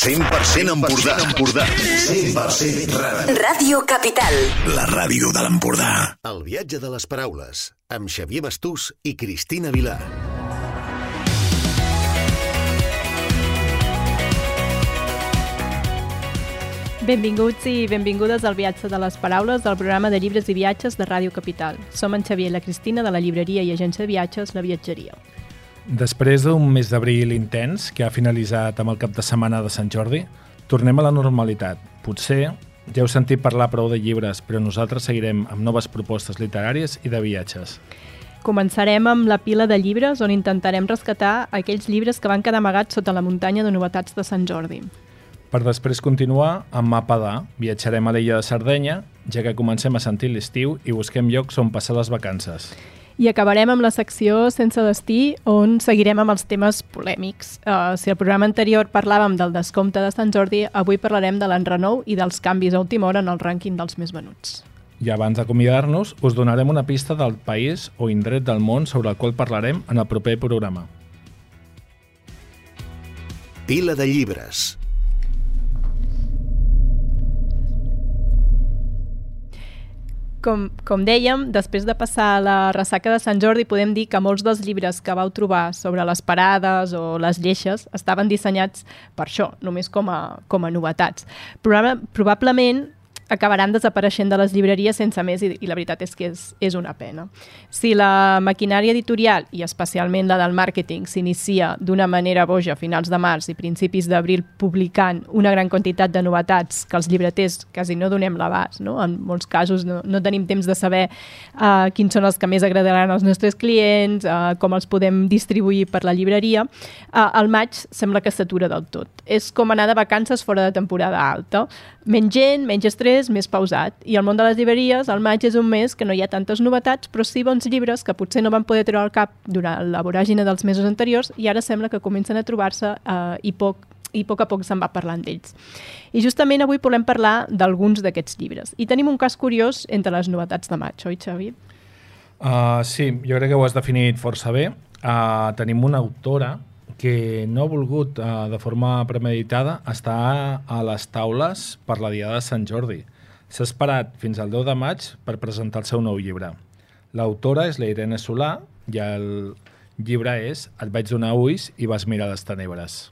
100% Empordà. Empordà. 100% ràdio. Ràdio Capital. La ràdio de l'Empordà. El viatge de les paraules, amb Xavier Bastús i Cristina Vilar. Benvinguts i benvingudes al viatge de les paraules del programa de llibres i viatges de Ràdio Capital. Som en Xavier i la Cristina de la llibreria i agència de viatges La Viatgeria. Després d'un mes d'abril intens, que ha finalitzat amb el cap de setmana de Sant Jordi, tornem a la normalitat. Potser ja heu sentit parlar prou de llibres, però nosaltres seguirem amb noves propostes literàries i de viatges. Començarem amb la pila de llibres on intentarem rescatar aquells llibres que van quedar amagats sota la muntanya de novetats de Sant Jordi. Per després continuar amb Mapa d'A, viatjarem a l'illa de Sardenya, ja que comencem a sentir l'estiu i busquem llocs on passar les vacances. I acabarem amb la secció Sense destí, on seguirem amb els temes polèmics. Uh, si al programa anterior parlàvem del descompte de Sant Jordi, avui parlarem de l'enrenou i dels canvis a última hora en el rànquing dels més venuts. I abans d'acomiadar-nos, us donarem una pista del país o indret del món sobre el qual parlarem en el proper programa. Pila de llibres. Com, com dèiem, després de passar la ressaca de Sant Jordi, podem dir que molts dels llibres que vau trobar sobre les parades o les lleixes estaven dissenyats per això, només com a, com a novetats. Proba probablement acabaran desapareixent de les llibreries sense més i, i la veritat és que és, és una pena. Si la maquinària editorial, i especialment la del màrqueting, s'inicia d'una manera boja a finals de març i principis d'abril publicant una gran quantitat de novetats que els llibreters quasi no donem l'abast, no? en molts casos no, no tenim temps de saber uh, quins són els que més agradaran als nostres clients, uh, com els podem distribuir per la llibreria, uh, al maig sembla que s'atura del tot. És com anar de vacances fora de temporada alta. Menys gent, menys estrès, més pausat. I el món de les llibreries, el maig és un mes que no hi ha tantes novetats, però sí bons llibres que potser no van poder treure al cap durant la voràgina dels mesos anteriors i ara sembla que comencen a trobar-se eh, i poc i a poc a poc se'n va parlant d'ells. I justament avui volem parlar d'alguns d'aquests llibres. I tenim un cas curiós entre les novetats de maig, oi, Xavi? Uh, sí, jo crec que ho has definit força bé. Uh, tenim una autora que no ha volgut, uh, de forma premeditada, estar a les taules per la Diada de Sant Jordi. S'ha esperat fins al 10 de maig per presentar el seu nou llibre. L'autora és la Irene Solà i el llibre és Et vaig donar ulls i vas mirar les tenebres.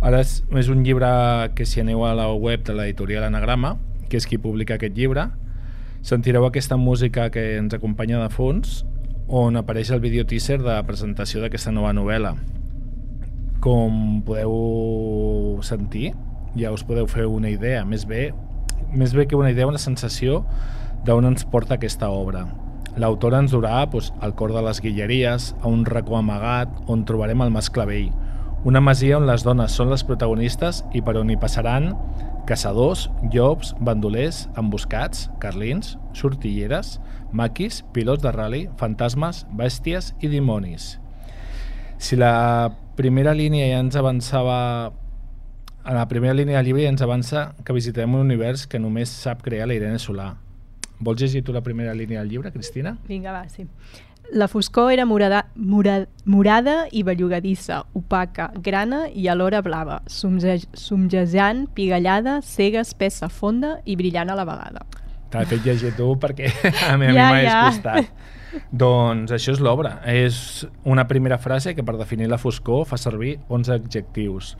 Ara és, és un llibre que si aneu a la web de l'editorial Anagrama, que és qui publica aquest llibre, sentireu aquesta música que ens acompanya de fons on apareix el vídeo teaser de presentació d'aquesta nova novel·la. Com podeu sentir, ja us podeu fer una idea, més bé, més bé que una idea, una sensació d'on ens porta aquesta obra. L'autora ens durà doncs, al cor de les guilleries, a un racó amagat on trobarem el mascle vell, una masia on les dones són les protagonistes i per on hi passaran caçadors, llops, bandolers, emboscats, carlins, sortilleres, maquis, pilots de rally, fantasmes, bèsties i dimonis. Si la primera línia ja ens avançava a la primera línia del llibre ja ens avança que visitarem un univers que només sap crear la Irene Solà. Vols llegir tu la primera línia del llibre, Cristina? Vinga, va, sí. La foscor era morada, morada, morada i bellugadissa, opaca, grana i alhora blava, somjejant, pigallada, cega, espessa, fonda i brillant a la vegada. T'ha fet llegir tu perquè a mi, a mi Ja, m'ha ja. costat. doncs això és l'obra. És una primera frase que per definir la foscor fa servir 11 adjectius.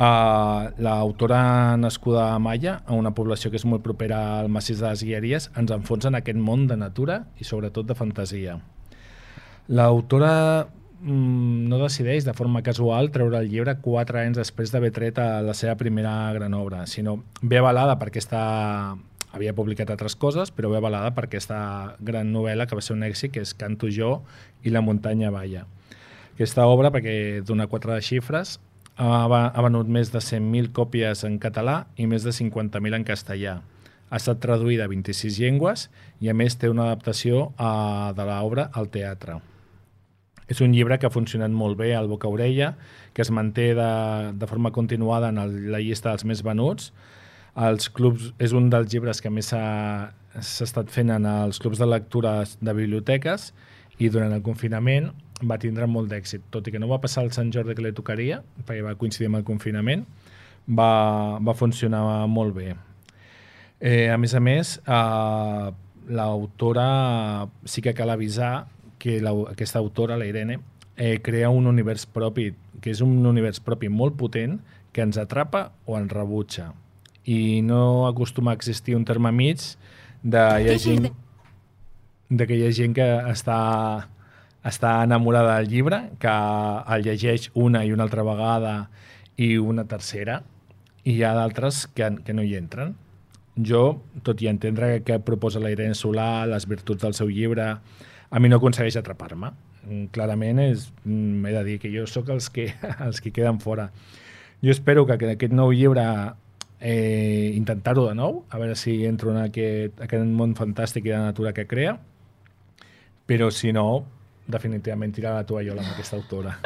Uh, L'autora nascuda a Malla, a una població que és molt propera al massís de les Guilleries, ens enfonsa en aquest món de natura i sobretot de fantasia. L'autora mm, no decideix de forma casual treure el llibre quatre anys després d'haver tret a la seva primera gran obra, sinó ve avalada per aquesta havia publicat altres coses, però ve avalada per aquesta gran novel·la que va ser un èxit, que és Canto jo i La muntanya balla. Aquesta obra, perquè dona quatre xifres, ha, venut més de 100.000 còpies en català i més de 50.000 en castellà. Ha estat traduïda a 26 llengües i a més té una adaptació a, de l'obra al teatre. És un llibre que ha funcionat molt bé al boca orella, que es manté de, de forma continuada en el, la llista dels més venuts. Els clubs, és un dels llibres que més s'ha estat fent en els clubs de lectura de biblioteques i durant el confinament va tindre molt d'èxit, tot i que no va passar el Sant Jordi que li tocaria, perquè va coincidir amb el confinament, va, va funcionar molt bé. Eh, a més a més, eh, l'autora sí que cal avisar que la, aquesta autora, la Irene, eh, crea un univers propi, que és un univers propi molt potent, que ens atrapa o ens rebutja. I no acostuma a existir un terme mig de hi ha gent, de que hi ha gent que està, està enamorada del llibre, que el llegeix una i una altra vegada i una tercera, i hi ha d'altres que, que no hi entren. Jo, tot i entendre que proposa la Irene Solà, les virtuts del seu llibre, a mi no aconsegueix atrapar-me. Clarament mm, he de dir que jo sóc els que, els que queden fora. Jo espero que aquest nou llibre eh, intentar-ho de nou, a veure si entro en aquest, aquest món fantàstic i de natura que crea, però si no, definitivament tirar la tovallola amb aquesta autora.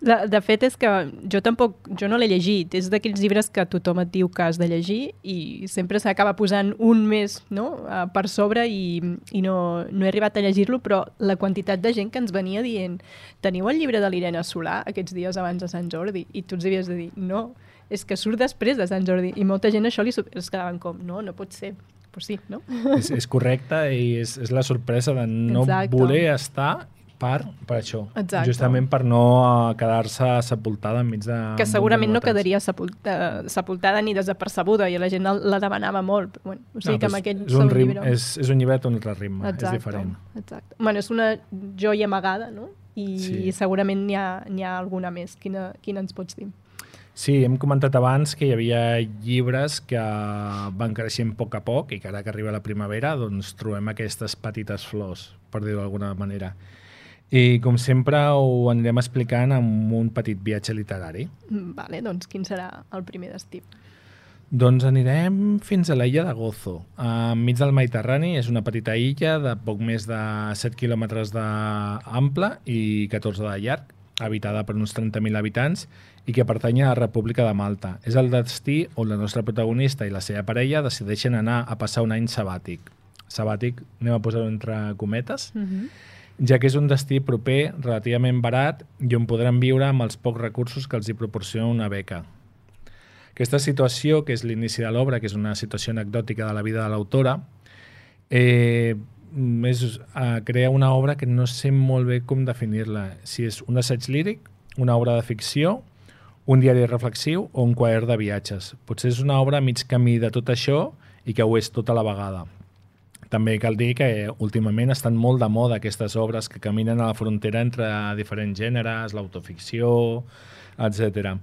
De, de fet, és que jo tampoc, jo no l'he llegit. És d'aquells llibres que tothom et diu que has de llegir i sempre s'acaba posant un més no? Uh, per sobre i, i no, no he arribat a llegir-lo, però la quantitat de gent que ens venia dient teniu el llibre de l'Irene Solà aquests dies abans de Sant Jordi? I tu ens havies de dir, no, és que surt després de Sant Jordi. I molta gent això li es quedaven com, no, no pot ser pues sí, no? és, és correcte i és, és la sorpresa de no Exacte. voler estar per, per això. Exacte. Justament per no eh, quedar-se sepultada enmig de... que segurament no quedaria sepulta, sepultada ni desapercebuda i la gent la demanava molt. Bueno, o sigui No, que però amb aquell és, un rim, llibre... és, és un llibret un altre ritme, és diferent. Exacte. Bueno, és una joia amagada, no? I Sí. segurament n'hi ha, ha alguna més. Quina, quina ens pots dir? Sí, hem comentat abans que hi havia llibres que van creixent a poc a poc i que ara que arriba la primavera doncs trobem aquestes petites flors, per dir-ho d'alguna manera. I com sempre ho anirem explicant amb un petit viatge literari. Mm, Vale, doncs quin serà el primer destí? Doncs anirem fins a l'illa de Gozo. Enmig del Mediterrani és una petita illa de poc més de 7 quilòmetres d'ample i 14 de llarg, habitada per uns 30.000 habitants i que pertany a la República de Malta. És el destí on la nostra protagonista i la seva parella decideixen anar a passar un any sabàtic. Sabàtic, anem a posar-ho entre cometes, Mm -hmm. Ja que és un destí proper, relativament barat i on podran viure amb els pocs recursos que els hi proporciona una beca. Aquesta situació, que és l'inici de l'obra, que és una situació anecdòtica de la vida de l'autora, eh, és, eh, crea una obra que no sé molt bé com definir-la. Si és un assaig líric, una obra de ficció, un diari reflexiu o un quadern de viatges. Potser és una obra a mig camí de tot això i que ho és tota la vegada. També cal dir que últimament estan molt de moda aquestes obres que caminen a la frontera entre diferents gèneres, l'autoficció, etc.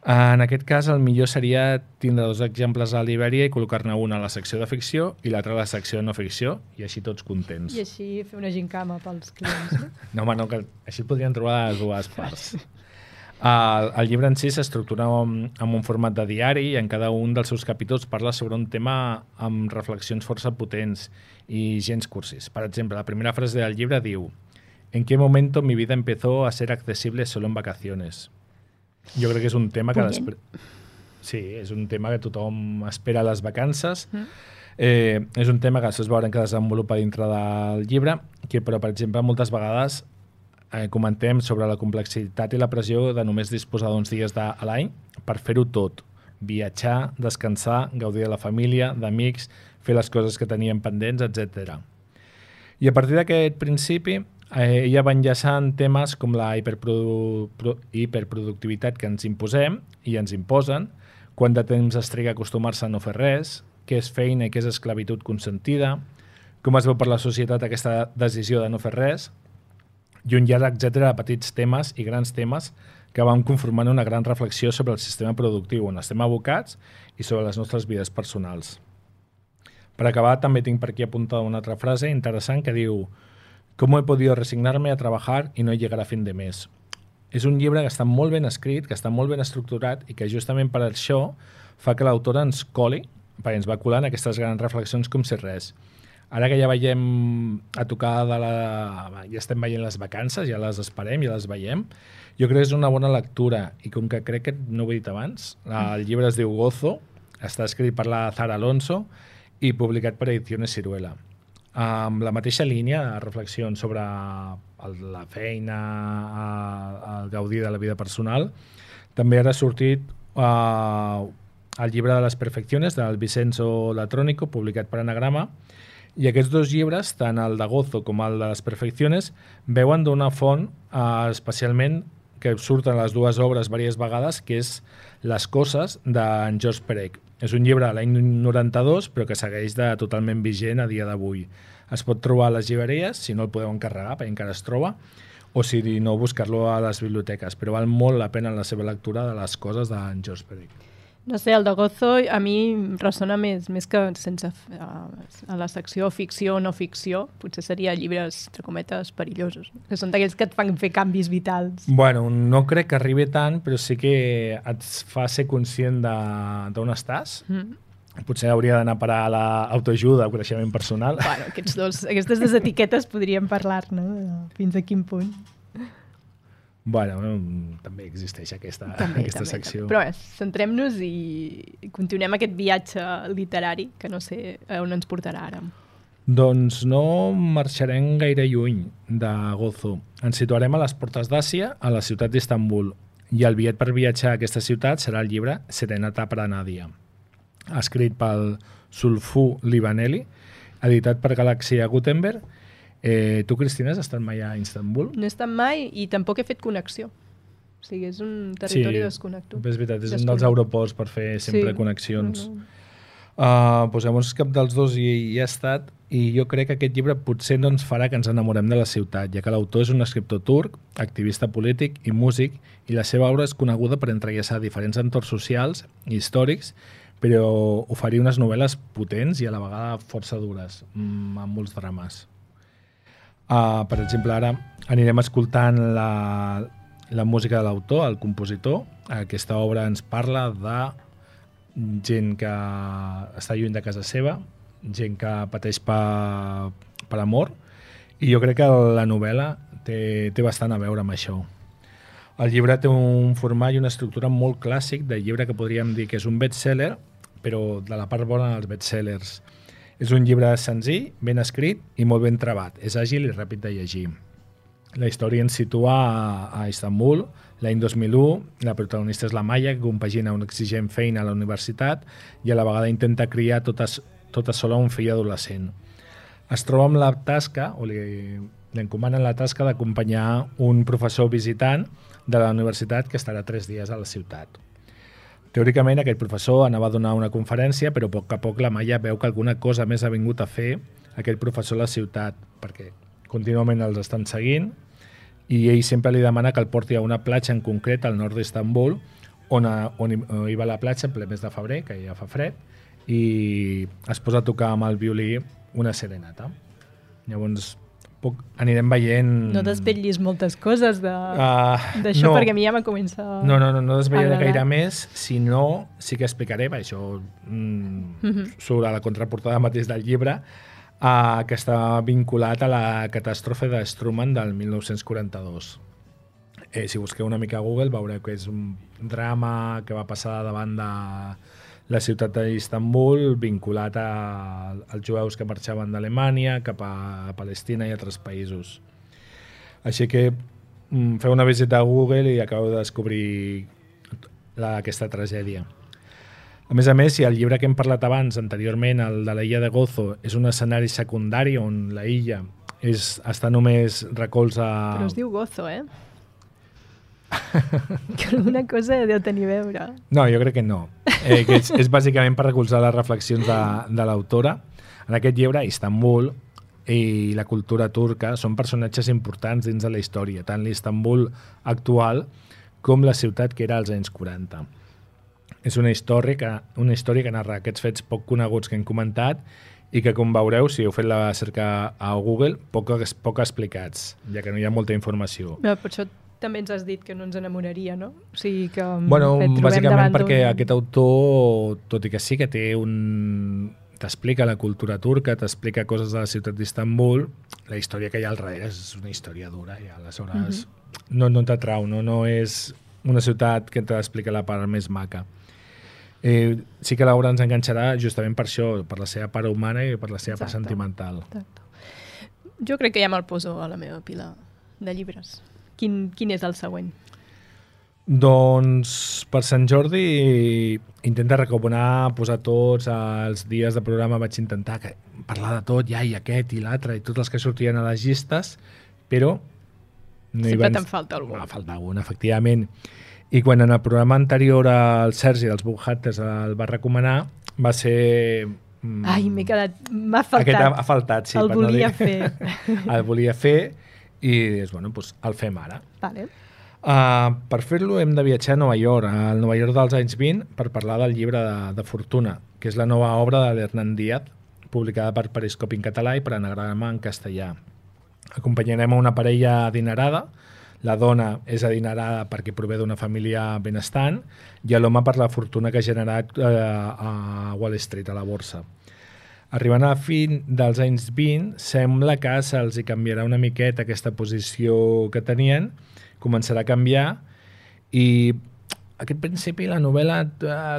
En aquest cas, el millor seria tindre dos exemples a l'Ibèria i col·locar-ne una a la secció de ficció i l'altra a la secció de no ficció, i així tots contents. I així fer una gincama pels clients, no? No, home, no, que així podrien trobar dues parts. El, el llibre en si s'estructura amb, amb un format de diari i en cada un dels seus capítols parla sobre un tema amb reflexions força potents i gens cursis. Per exemple, la primera frase del llibre diu ¿En qué momento mi vida empezó a ser accesible solo en vacaciones? Jo crec que és un tema que... Després... Sí, és un tema que tothom espera a les vacances. Mm. Eh, és un tema que després veurem que desenvolupa dintre del llibre, que però, per exemple, moltes vegades eh, comentem sobre la complexitat i la pressió de només disposar d'uns dies de, l'any per fer-ho tot. Viatjar, descansar, gaudir de la família, d'amics, fer les coses que teníem pendents, etc. I a partir d'aquest principi, eh, ella va enllaçant temes com la hiperprodu pro hiperproductivitat que ens imposem i ens imposen, quant de temps es triga a acostumar-se a no fer res, què és feina i què és esclavitud consentida, com es veu per la societat aquesta decisió de no fer res, i un llarg etcètera de petits temes i grans temes que van conformant una gran reflexió sobre el sistema productiu on estem abocats i sobre les nostres vides personals. Per acabar, també tinc per aquí apuntada una altra frase interessant que diu «Cómo he podido resignarme a trabajar y no llegar a fin de mes?» És un llibre que està molt ben escrit, que està molt ben estructurat i que justament per això fa que l'autora ens coli, perquè ens va colant aquestes grans reflexions com si res. Ara que ja veiem a tocar de la... ja estem veient les vacances, ja les esperem, ja les veiem, jo crec que és una bona lectura i com que crec que no ho he dit abans, el llibre es diu Gozo, està escrit per la Zara Alonso i publicat per Ediciones Ciruela. Amb la mateixa línia reflexions sobre la feina, el, el gaudir de la vida personal, també ara ha sortit el llibre de les perfecciones del Vicenzo Latrónico, publicat per Anagrama, i aquests dos llibres, tant el de Gozo com el de les perfecciones, veuen d'una font uh, especialment que surten les dues obres diverses vegades, que és Les coses d'en George Perec. És un llibre de l'any 92, però que segueix de totalment vigent a dia d'avui. Es pot trobar a les llibreries, si no el podeu encarregar, perquè encara es troba, o si no, buscar-lo a les biblioteques. Però val molt la pena la seva lectura de les coses d'en George Perec. No sé, el de Gozo a mi ressona més, més que sense uh, a la secció ficció o no ficció, potser seria llibres, entre cometes, perillosos, que són d'aquells que et fan fer canvis vitals. Bueno, no crec que arribi tant, però sí que et fa ser conscient d'on estàs. Mm. Potser hauria d'anar a parar a l'autoajuda o creixement personal. Bueno, aquests dos, aquestes dues etiquetes podríem parlar, no? Fins a quin punt. Bueno, també existeix aquesta, també, aquesta també, secció. També. Però eh, centrem-nos i continuem aquest viatge literari que no sé on ens portarà ara. Doncs no marxarem gaire lluny de Gozo. Ens situarem a les portes d'Àsia, a la ciutat d'Istanbul, i el bitllet per viatjar a aquesta ciutat serà el llibre Serenata per a Nadia, escrit pel Sulfu Livaneli, editat per Galaxia Gutenberg Eh, tu, Cristina, has estat mai a Istanbul? No he estat mai i tampoc he fet connexió. O sigui, és un territori sí, desconnectat. És veritat, és un dels aeroports per fer sempre sí. connexions. No, no. Uh, doncs llavors cap dels dos hi, hi ha estat i jo crec que aquest llibre potser no ens farà que ens enamorem de la ciutat, ja que l'autor és un escriptor turc, activista polític i músic, i la seva obra és coneguda per entrellaçar diferents entorns socials i històrics, però oferir unes novel·les potents i a la vegada força dures, mm, amb molts drames. Uh, per exemple, ara anirem escoltant la, la música de l'autor, el compositor. Aquesta obra ens parla de gent que està lluny de casa seva, gent que pateix per, per amor, i jo crec que la novel·la té, té bastant a veure amb això. El llibre té un format i una estructura molt clàssic de llibre que podríem dir que és un bestseller, però de la part bona dels bestsellers. És un llibre senzill, ben escrit i molt ben trebat. És àgil i ràpid de llegir. La història ens situa a, a Istanbul, l'any 2001. La protagonista és la Maya, que compagina una exigent feina a la universitat i a la vegada intenta criar tota, tota sola un fill adolescent. Es troba amb la tasca, o li, li encomanen la tasca d'acompanyar un professor visitant de la universitat que estarà tres dies a la ciutat. Teòricament, aquest professor anava a donar una conferència, però a poc a poc la Maia veu que alguna cosa més ha vingut a fer aquest professor a la ciutat, perquè contínuament els estan seguint i ell sempre li demana que el porti a una platja en concret al nord d'Istanbul, on, a, on, hi, on hi va la platja en ple mes de febrer, que ja fa fred, i es posa a tocar amb el violí una serenata. Llavors, poc, anirem veient... No desvetllis moltes coses d'això, de, uh, no. perquè a mi ja m'ha començat No, no, no, no desvetllaré gaire més, sinó sí que explicaré, això mm, mm -hmm. surt a la contraportada mateix del llibre, uh, que està vinculat a la catàstrofe de Struman del 1942. Eh, si busqueu una mica a Google veureu que és un drama que va passar davant de la ciutat d'Istanbul vinculat a, als jueus que marxaven d'Alemanya cap a Palestina i altres països. Així que mm, feu una visita a Google i acabeu de descobrir la, aquesta tragèdia. A més a més, si el llibre que hem parlat abans, anteriorment, el de la illa de Gozo, és un escenari secundari on la illa és, està només recolza... Però es diu Gozo, eh? que alguna cosa deu tenir a veure. No, jo crec que no. Eh, que és, és bàsicament per recolzar les reflexions de, de l'autora. En aquest llibre, Istanbul i la cultura turca són personatges importants dins de la història, tant l'Istanbul actual com la ciutat que era als anys 40. És una història que, una història que narra aquests fets poc coneguts que hem comentat i que, com veureu, si heu fet la cerca a Google, poc, poc explicats, ja que no hi ha molta informació. No, per això també ens has dit que no ens enamoraria, no? O sigui que bueno, bàsicament perquè aquest autor, tot i que sí que té un t'explica la cultura turca, t'explica coses de la ciutat d'Istanbul, la història que hi ha al darrere és una història dura i aleshores uh mhm. -huh. no, no t'atrau, no, no és una ciutat que t'explica la part més maca. Eh, sí que l'obra ens enganxarà justament per això, per la seva part humana i per la seva Exacte. part sentimental. Exacte. Jo crec que ja me'l poso a la meva pila de llibres. Quin, quin és el següent? Doncs per Sant Jordi intenta recomanar, posar tots els dies de programa, vaig intentar que, parlar de tot, ja, i aquest i l'altre, i tots els que sortien a les llistes, però... No Sempre van- te'n falta algun. Va faltar algun, efectivament. I quan en el programa anterior el Sergi dels Book Hunters el va recomanar, va ser... mm, Ai, m'he quedat... M'ha faltat. Aquest ha, ha faltat, sí. El per no volia dir- fer. el volia fer i és, bueno, doncs el fem ara. Vale. Uh, per fer-lo hem de viatjar a Nova York, al Nova York dels anys 20, per parlar del llibre de, de Fortuna, que és la nova obra de l'Hernán Díaz, publicada per Periscopi en català i per anagrama en castellà. Acompanyarem a una parella adinerada, la dona és adinerada perquè prové d'una família benestant i l'home per la fortuna que ha generat eh, a Wall Street, a la borsa. Arribant a la fin dels anys 20, sembla que se'ls hi canviarà una miqueta aquesta posició que tenien, començarà a canviar i aquest principi la novel·la eh,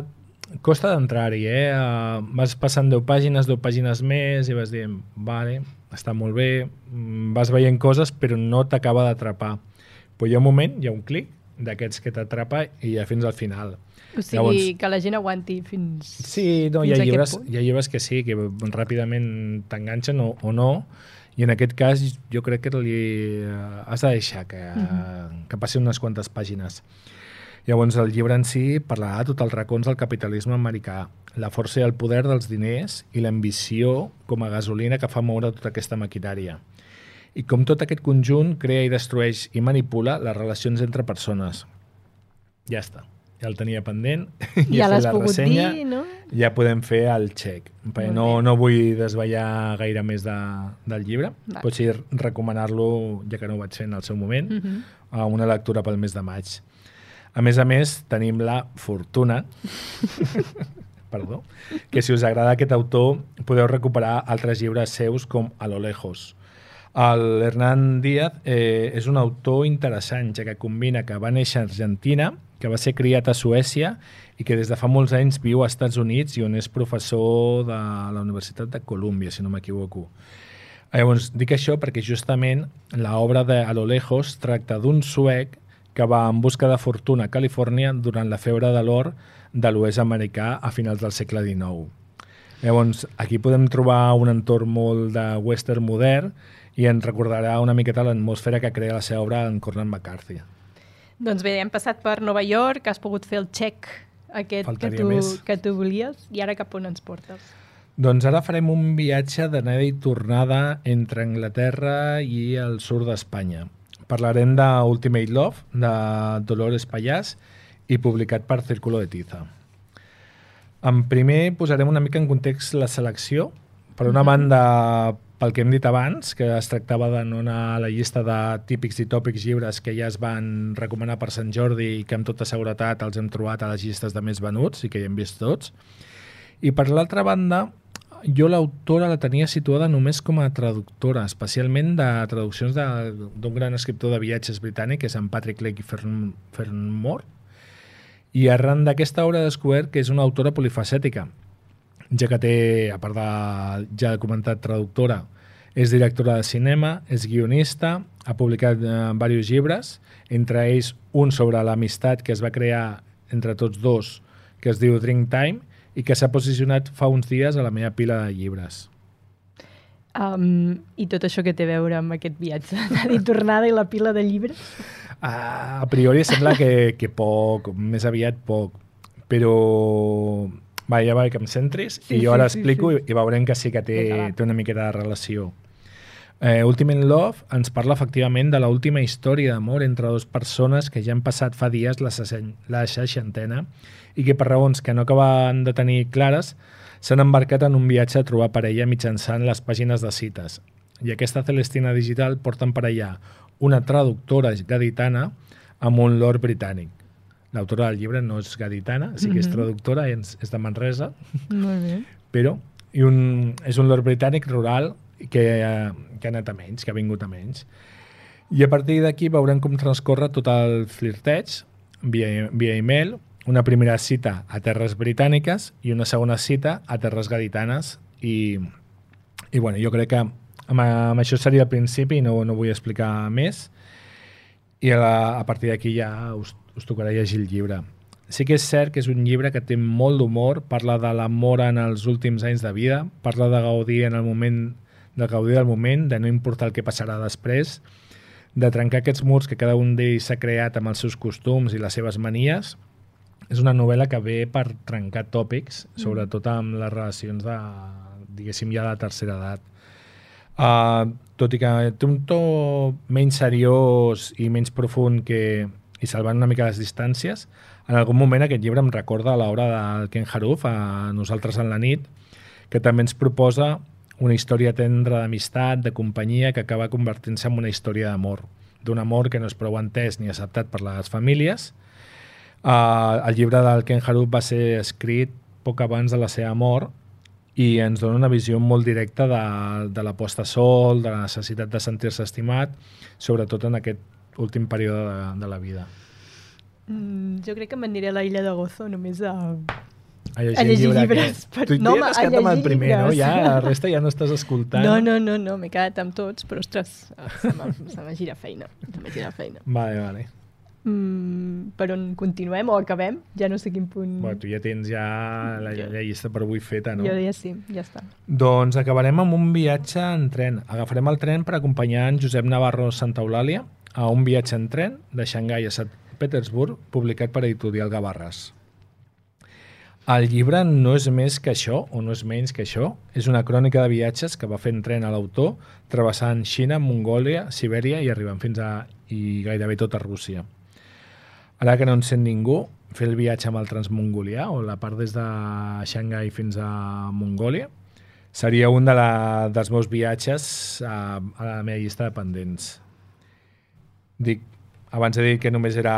costa d'entrar-hi, eh? Uh, vas passant 10 pàgines, 10 pàgines més i vas dient, vale, està molt bé, mm, vas veient coses però no t'acaba d'atrapar. Però hi ha un moment, hi ha un clic d'aquests que t'atrapa i ja fins al final. O sigui, Llavors- que la gent aguanti fins... Sí, no, hi Fins ha, a aquest llibres, punt? hi ha llibres que sí, que ràpidament t'enganxen o, o no, i en aquest cas jo crec que li eh, has de deixar que, Mhm. que passi unes quantes pàgines. Llavors, el llibre en si parlarà de tots els racons del capitalisme americà, la força i el poder dels diners i l'ambició com a gasolina que fa moure tota aquesta maquinària. I com tot aquest conjunt crea i destrueix i manipula les relacions entre persones. Ja està. Ja el tenia pendent. Ja fet l'has la pogut ressenya, dir, no? Ja podem fer el check. Perquè no, no vull desvetllar gaire més de, del llibre. Va. Pot ser recomanar-lo, ja que no ho vaig fer en el seu moment, Mhm. a una lectura pel mes de maig. A més a més, tenim la fortuna perdó, que si us agrada aquest autor podeu recuperar altres llibres seus com A lo lejos. El Hernán Díaz eh, és un autor interessant, ja que combina que va néixer a Argentina, que va ser criat a Suècia i que des de fa molts anys viu als Estats Units i on és professor de la Universitat de Colúmbia, si no m'equivoco. Llavors, dic això perquè justament l'obra de A lo lejos tracta d'un suec que va en busca de fortuna a Califòrnia durant la febre de l'or de l'oest americà a finals del segle XIX. Llavors, aquí podem trobar un entorn molt de western modern i ens recordarà una miqueta l'atmosfera que crea la seva obra en Cornel McCarthy. Doncs bé, hem passat per Nova York, has pogut fer el check aquest que tu, més. que tu volies, i ara cap on ens portes? Doncs ara farem un viatge d'anada i tornada entre Anglaterra i el sud d'Espanya. Parlarem de Ultimate Love, de Dolores Pallàs, i publicat per Círculo de Tiza. En primer posarem una mica en context la selecció. Per una banda, pel que hem dit abans, que es tractava de no anar a la llista de típics i tòpics llibres que ja es van recomanar per Sant Jordi i que amb tota seguretat els hem trobat a les llistes de més venuts i que ja hem vist tots. I per l'altra banda, jo l'autora la tenia situada només com a traductora, especialment de traduccions d'un gran escriptor de viatges britànic, que és en Patrick Lake Fern Fernmore, i arran d'aquesta obra he descobert que és una autora polifacètica, ja que té, a part de, ja comentat, traductora, és directora de cinema, és guionista, ha publicat eh, diversos llibres, entre ells un sobre l'amistat que es va crear entre tots dos, que es diu Drink Time, i que s'ha posicionat fa uns dies a la meva pila de llibres. Um, I tot això que té a veure amb aquest viatge i tornada i la pila de llibres? Ah, a priori sembla que, que poc, més aviat poc, però va, ja va que em centris Sí, i jo ara sí, sí, explico sí. i, i veurem que sí que té, té una miqueta de relació. Eh, Ultimate Love ens parla efectivament de la última història d'amor entre dues persones que ja han passat fa dies la, la seixantena i que per raons que no acaben de tenir clares s'han embarcat en un viatge a trobar parella mitjançant les pàgines de cites. I aquesta Celestina digital porta en parella una traductora gaditana amb un lord britànic. L'autora del llibre no és gaditana, sí que és Mhm. traductora, és, és de Manresa, Molt bé. però i un, és un lord britànic rural que, que ha anat a menys, que ha vingut a menys. I a partir d'aquí veurem com transcorre tot el flirteig via, via email, una primera cita a terres britàniques i una segona cita a terres gaditanes i, i bueno, jo crec que amb, amb això seria el principi i no, no vull explicar més. I a, la, a partir d'aquí ja us, us tocarà llegir el llibre. Sí que és cert que és un llibre que té molt d'humor, parla de l'amor en els últims anys de vida, parla de gaudir en el moment de gaudir del moment, de no importar el que passarà després, de trencar aquests murs que cada un d'ells s'ha creat amb els seus costums i les seves manies. És una novel·la que ve per trencar tòpics, sobretot amb les relacions de, diguéssim, ja de tercera edat. Uh, tot i que té un to menys seriós i menys profund que, i salvant una mica les distàncies, en algun moment aquest llibre em recorda l'obra del Ken Haruf, a Nosaltres en la nit, que també ens proposa una història tendra d'amistat, de companyia, que acaba convertint-se en una història d'amor, d'un amor que no és prou entès ni acceptat per les famílies. Uh, el llibre del Ken Haruf va ser escrit poc abans de la seva mort i ens dona una visió molt directa de, de la posta sol, de la necessitat de sentir-se estimat, sobretot en aquest últim període de, de la vida. Mm, jo crec que m'aniré a la Illa de Gozo només a... A llegir, A llegir llibre llibres, per- Tu no, no, home, has a quedat amb el primer, no? llibres. Ja, la resta ja no estàs escoltant. No, no, no, no, m'he quedat amb tots, però ostres, se me, se me gira feina, se me gira feina. Vale, vale. Mm, per on continuem o acabem? Ja no sé quin punt... Bueno, tu ja tens ja la, Jo- la llista per avui feta, no? Jo ja sí, ja està. Doncs acabarem amb un viatge en tren. Agafarem el tren per acompanyar en Josep Navarro Santa Eulàlia a un viatge en tren de Xangai a Sant Petersburg, publicat per Editorial Gavarres. El llibre no és més que això, o no és menys que això. És una crònica de viatges que va fer en tren a l'autor, travessant Xina, Mongòlia, Sibèria i arribant fins a i gairebé tota Rússia. Ara que no en sent ningú, fer el viatge amb el transmongolià, o la part des de Xangai fins a Mongòlia, seria un de la, dels meus viatges a, a la meva llista de pendents. Dic, abans he dit que només era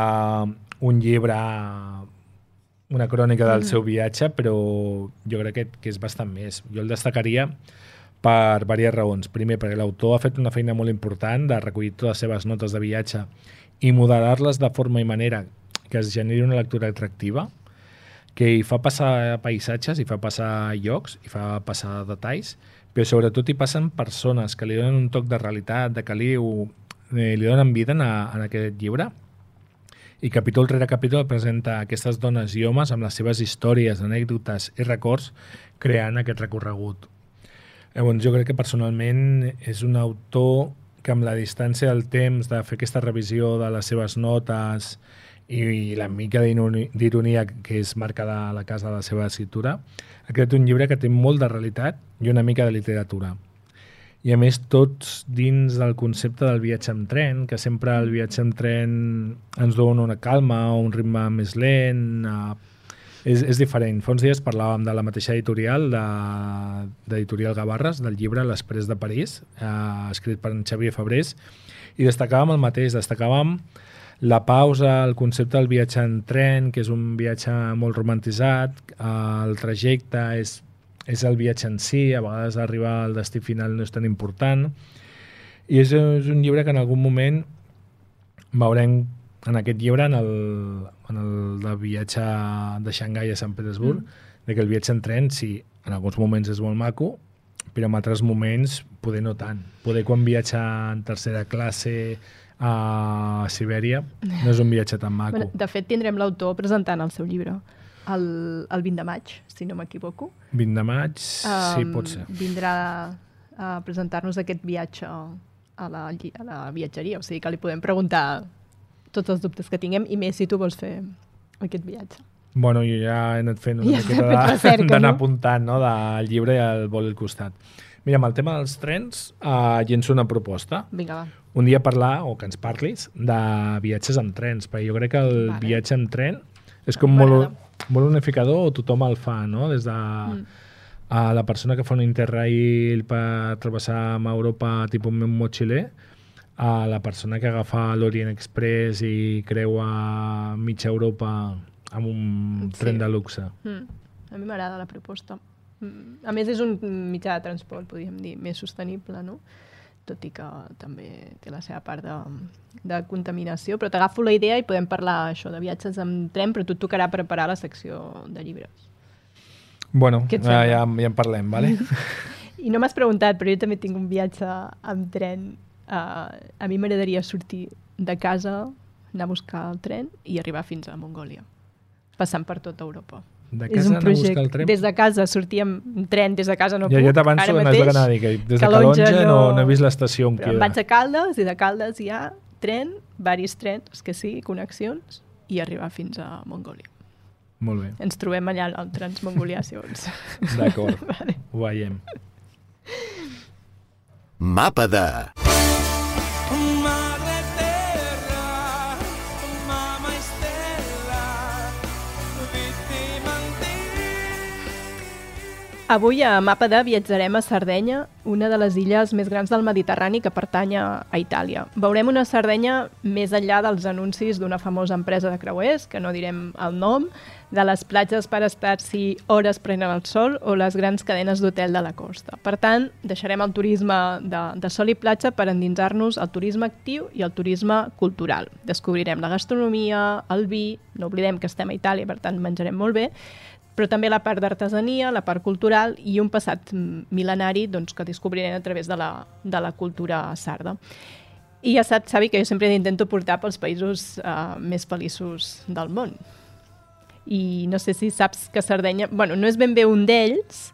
un llibre, una crònica del seu viatge, però jo crec que, que és bastant més. Jo el destacaria per diverses raons. Primer, perquè l'autor ha fet una feina molt important de recollir totes les seves notes de viatge i modelar-les de forma i manera que es generi una lectura atractiva, que hi fa passar paisatges, hi fa passar llocs, hi fa passar detalls, però sobretot hi passen persones que li donen un toc de realitat, de caliu, eh, li donen vida en, a, en aquest llibre i capítol rere capítol presenta aquestes dones i homes amb les seves històries, anècdotes i records creant aquest recorregut. Llavors, jo crec que personalment és un autor que amb la distància del temps de fer aquesta revisió de les seves notes i, i la mica d'ironi- d'ironia que és marcada a la casa de la seva escritura, ha creat un llibre que té molt de realitat i una mica de literatura. I a més, tots dins del concepte del viatge amb tren, que sempre el viatge amb tren ens dona una calma o un ritme més lent, eh, és, és diferent. Fa uns dies parlàvem de la mateixa editorial, de- d'Editorial Gavarres, del llibre L'Express de París, eh, escrit per en Xavier Fabrés, i destacàvem el mateix, destacàvem la pausa, el concepte del viatge en tren, que és un viatge molt romantitzat, el trajecte és, és el viatge en si, a vegades arribar al destí final no és tan important, i és, és un llibre que en algun moment veurem en aquest llibre, en el, en el de viatge de Xangai a Sant Petersburg, mm. de que el viatge en tren, sí, en alguns moments és molt maco, però en altres moments poder no tant. Poder quan viatja en tercera classe a Sibèria no és un viatge tan maco. Bueno, de fet, tindrem l'autor presentant el seu llibre el, el 20 de maig, si no m'equivoco. 20 de maig, sí, Em, pot ser. Vindrà a presentar-nos aquest viatge a la, a la viatgeria, o sigui que li podem preguntar tots els dubtes que tinguem i més si tu vols fer aquest viatge. Bueno, jo ja he anat fent una Ja miqueta d'anar no? apuntant no? del llibre i el vol al costat. Mira, amb el tema dels trens, uh, llenço una proposta. Vinga, va. Un dia parlar, o que ens parlis, de viatges amb trens, perquè jo crec que el Vale. viatge amb tren és com molt, molt unificador, o tothom el fa, no? Des de Mm. a la persona que fa un interrail per travessar amb Europa tipus un motxiler, a la persona que agafa l'Orient Express i creua mitja Europa amb un Sí. tren de luxe. Mm. A mi m'agrada la proposta. Mm. A més, és un mitjà de transport, podríem dir, més sostenible, no? tot i que també té la seva part de, de contaminació, però t'agafo la idea i podem parlar això de viatges amb tren, però tu et tocarà preparar la secció de llibres. Bueno, ja, ja, ja en parlem, vale? I no m'has preguntat, però jo també tinc un viatge amb tren. Uh, a mi m'agradaria sortir de casa, anar a buscar el tren i arribar fins a Mongòlia, passant per tota Europa. De És casa un a buscar projecte. el tren? Des de casa sortíem en tren, des de casa no ja, puc. ja t'avanço de mateix, anar que des de Calonge Calonge no, no- no he vist l'estació on queda. vaig a Caldes i de Caldes hi ha tren, varis trens, que sí, connexions, i arribar fins a Mongòlia. Molt bé, Ens trobem allà al Transmongolià, si vols. d'acord, vale. ho veiem. Mapa de... Avui a Mapa de viatjarem a Sardenya, una de les illes més grans del Mediterrani que pertany a Itàlia. Veurem una Sardenya més enllà dels anuncis d'una famosa empresa de creuers, que no direm el nom, de les platges per estar-s'hi hores prenent el sol o les grans cadenes d'hotel de la costa. Per tant, deixarem el turisme de, de sol i platja per endinsar-nos al turisme actiu i al turisme cultural. Descobrirem la gastronomia, el vi, no oblidem que estem a Itàlia, per tant menjarem molt bé, però també la part d'artesania, la part cultural i un passat mil·lenari doncs, que descobrirem a través de la, de la cultura sarda. I ja saps, Xavi, que jo sempre intento portar pels països uh, més feliços del món. I no sé si saps que Sardenya... bueno, no és ben bé un d'ells,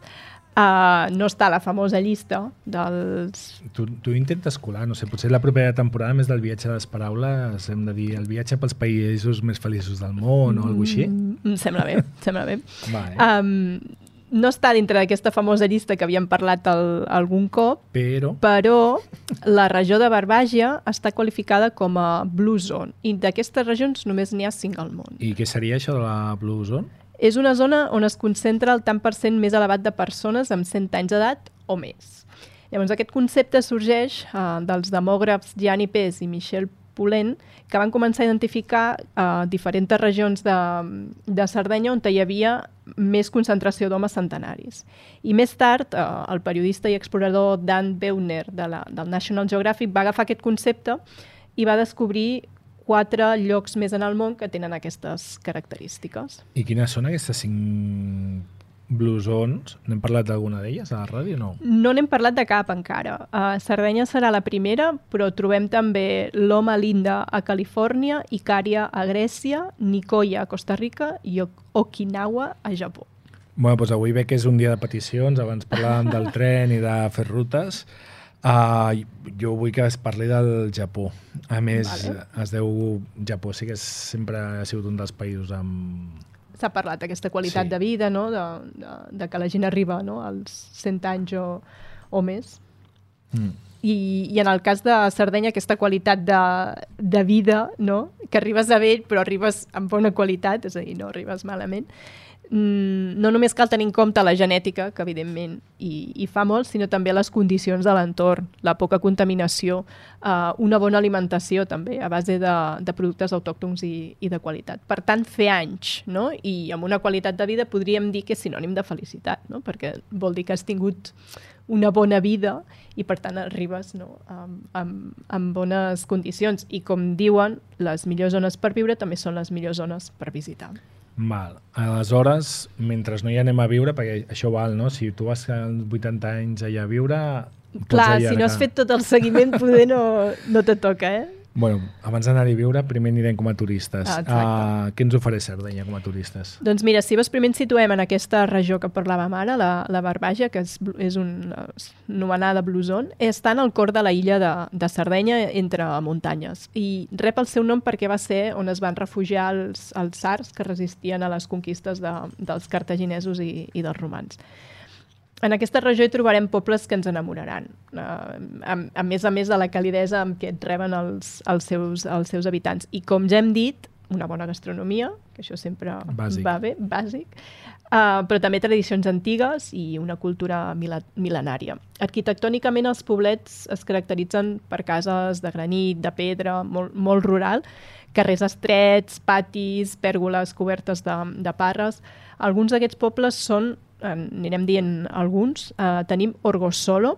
uh, no està a la famosa llista dels... Tu, tu intentes colar, no sé, potser la propera temporada, més del viatge de les paraules, hem de dir el viatge pels països més feliços del món o alguna així? Mm, em sembla bé, em sembla bé. Vale. Um, no està dintre d'aquesta famosa llista que havíem parlat el, algun cop, Però, però la regió de Barbàgia està qualificada com a Blue Zone i d'aquestes regions només n'hi ha cinc al món. i què seria això de la Blue Zone? És una zona on es concentra el tant per cent més elevat de persones amb 100 anys d'edat o més. Llavors, aquest concepte sorgeix eh, dels demògrafs Gianni Pes i Michel Poulin, que van començar a identificar eh, diferents regions de, de Sardenya on hi havia més concentració d'homes centenaris. I més tard, eh, el periodista i explorador Dan Beuner de la, del National Geographic va agafar aquest concepte i va descobrir quatre llocs més en el món que tenen aquestes característiques. I quines són aquestes cinc Blue Zones? N'hem parlat d'alguna d'elles a la ràdio o no? No n'hem parlat de cap encara. Uh, Sardenya serà la primera, però trobem també Loma Linda a Califòrnia, Icària a Grècia, Nicoya a Costa Rica i Ok- Okinawa a Japó. Bueno, doncs avui ve que és un dia de peticions, abans parlàvem del tren i de fer rutes. Uh, jo vull que es parli del Japó. A més, Vale. es deu... Japó sí que és, sempre ha sigut un dels països amb... S'ha parlat d'aquesta qualitat Sí. de vida, no? de, de, de que la gent arriba no? als 100 anys o, o més. Mm. I, I en el cas de Sardenya, aquesta qualitat de, de vida, no? que arribes a vell però arribes amb bona qualitat, és a dir, no arribes malament, mm, no només cal tenir en compte la genètica, que evidentment hi, hi fa molt, sinó també les condicions de l'entorn, la poca contaminació, eh, una bona alimentació també, a base de, de productes autòctons i, i de qualitat. Per tant, fer anys, no? i amb una qualitat de vida podríem dir que és sinònim de felicitat, no? perquè vol dir que has tingut una bona vida i per tant arribes no, amb, amb, amb bones condicions i com diuen, les millors zones per viure també són les millors zones per visitar. Val. Aleshores, mentre no hi anem a viure, perquè això val, no? Si tu vas als 80 anys allà a viure... Clar, si no has fet tot el seguiment poder no, no te toca, eh? Bueno, abans d'anar-hi a viure, primer anirem com a turistes. Ah, exacte. uh, què ens ofereix Sardenya com a turistes? Doncs mira, si vols primer ens situem en aquesta regió que parlàvem ara, la, la Barbàgia, que és, és una anomenada Blue Zone, està en el cor de la illa de, de Sardenya entre muntanyes i rep el seu nom perquè va ser on es van refugiar els, els sars que resistien a les conquistes de, dels cartaginesos i, i dels romans. En aquesta regió hi trobarem pobles que ens enamoraran, eh, a, a més a més de la calidesa amb què et reben els, els, seus, els seus habitants. I com ja hem dit, una bona gastronomia, que això sempre Bàsic. va bé, bàsic, uh, però també tradicions antigues i una cultura mila- mil·lenària. Arquitectònicament els poblets es caracteritzen per cases de granit, de pedra, molt, molt rural, carrers estrets, patis, pèrgoles cobertes de, de parres. Alguns d'aquests pobles són, anirem dient alguns, eh, tenim Orgosolo,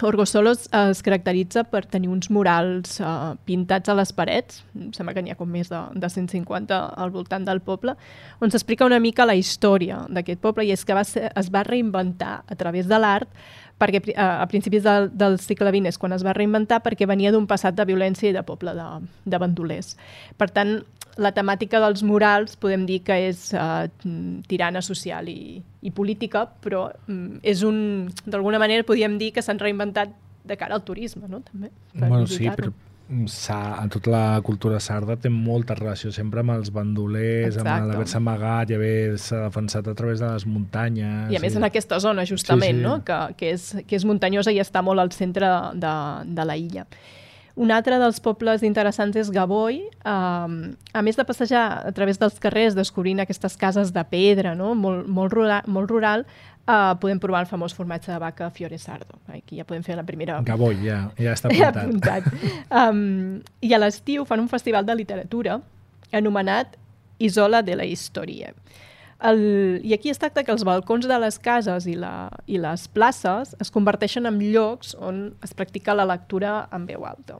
Orgosolo es, es caracteritza per tenir uns murals uh, pintats a les parets, em sembla que n'hi ha com més de, de 150 al voltant del poble, on s'explica una mica la història d'aquest poble i és que va ser, es va reinventar a través de l'art perquè a, a principis del, del segle XX és quan es va reinventar perquè venia d'un passat de violència i de poble de, de bandolers. Per tant, la temàtica dels murals podem dir que és uh, tirana social i, i política, però um, és un, d'alguna manera podríem dir que s'han reinventat de cara al turisme, no? També, per Bueno, sí, però en tota la cultura sarda té molta relació sempre amb els bandolers, amb Exacte. l'haver-se amagat i haver-se defensat a través de les muntanyes. I a més en aquesta zona, justament, Sí, sí. No? Que, que, és, que és muntanyosa i està molt al centre de, de la illa. Un altre dels pobles interessants és Gavoi. Um, a més de passejar a través dels carrers descobrint aquestes cases de pedra, no? molt, molt, rural, molt rural, uh, podem provar el famós formatge de vaca Fiore Sardo. Aquí ja podem fer la primera... Gavoi, ja, ja està apuntat. apuntat. Um, I a l'estiu fan un festival de literatura anomenat Isola de la Història. El, I aquí es tracta que els balcons de les cases i, la, i les places es converteixen en llocs on es practica la lectura en veu alta.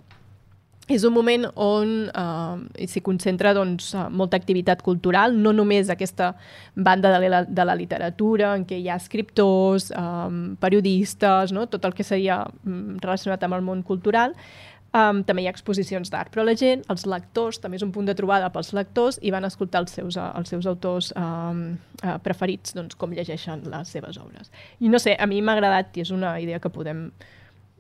És un moment on eh, s'hi concentra doncs, eh, molta activitat cultural, no només aquesta banda de la, de la literatura, en què hi ha escriptors, eh, periodistes, no? tot el que seria mm, relacionat amb el món cultural, Um, també hi ha exposicions d'art, però la gent, els lectors, també és un punt de trobada pels lectors i van escoltar els seus, uh, els seus autors um, uh, preferits, doncs, com llegeixen les seves obres. I no sé, a mi m'ha agradat i és una idea que podem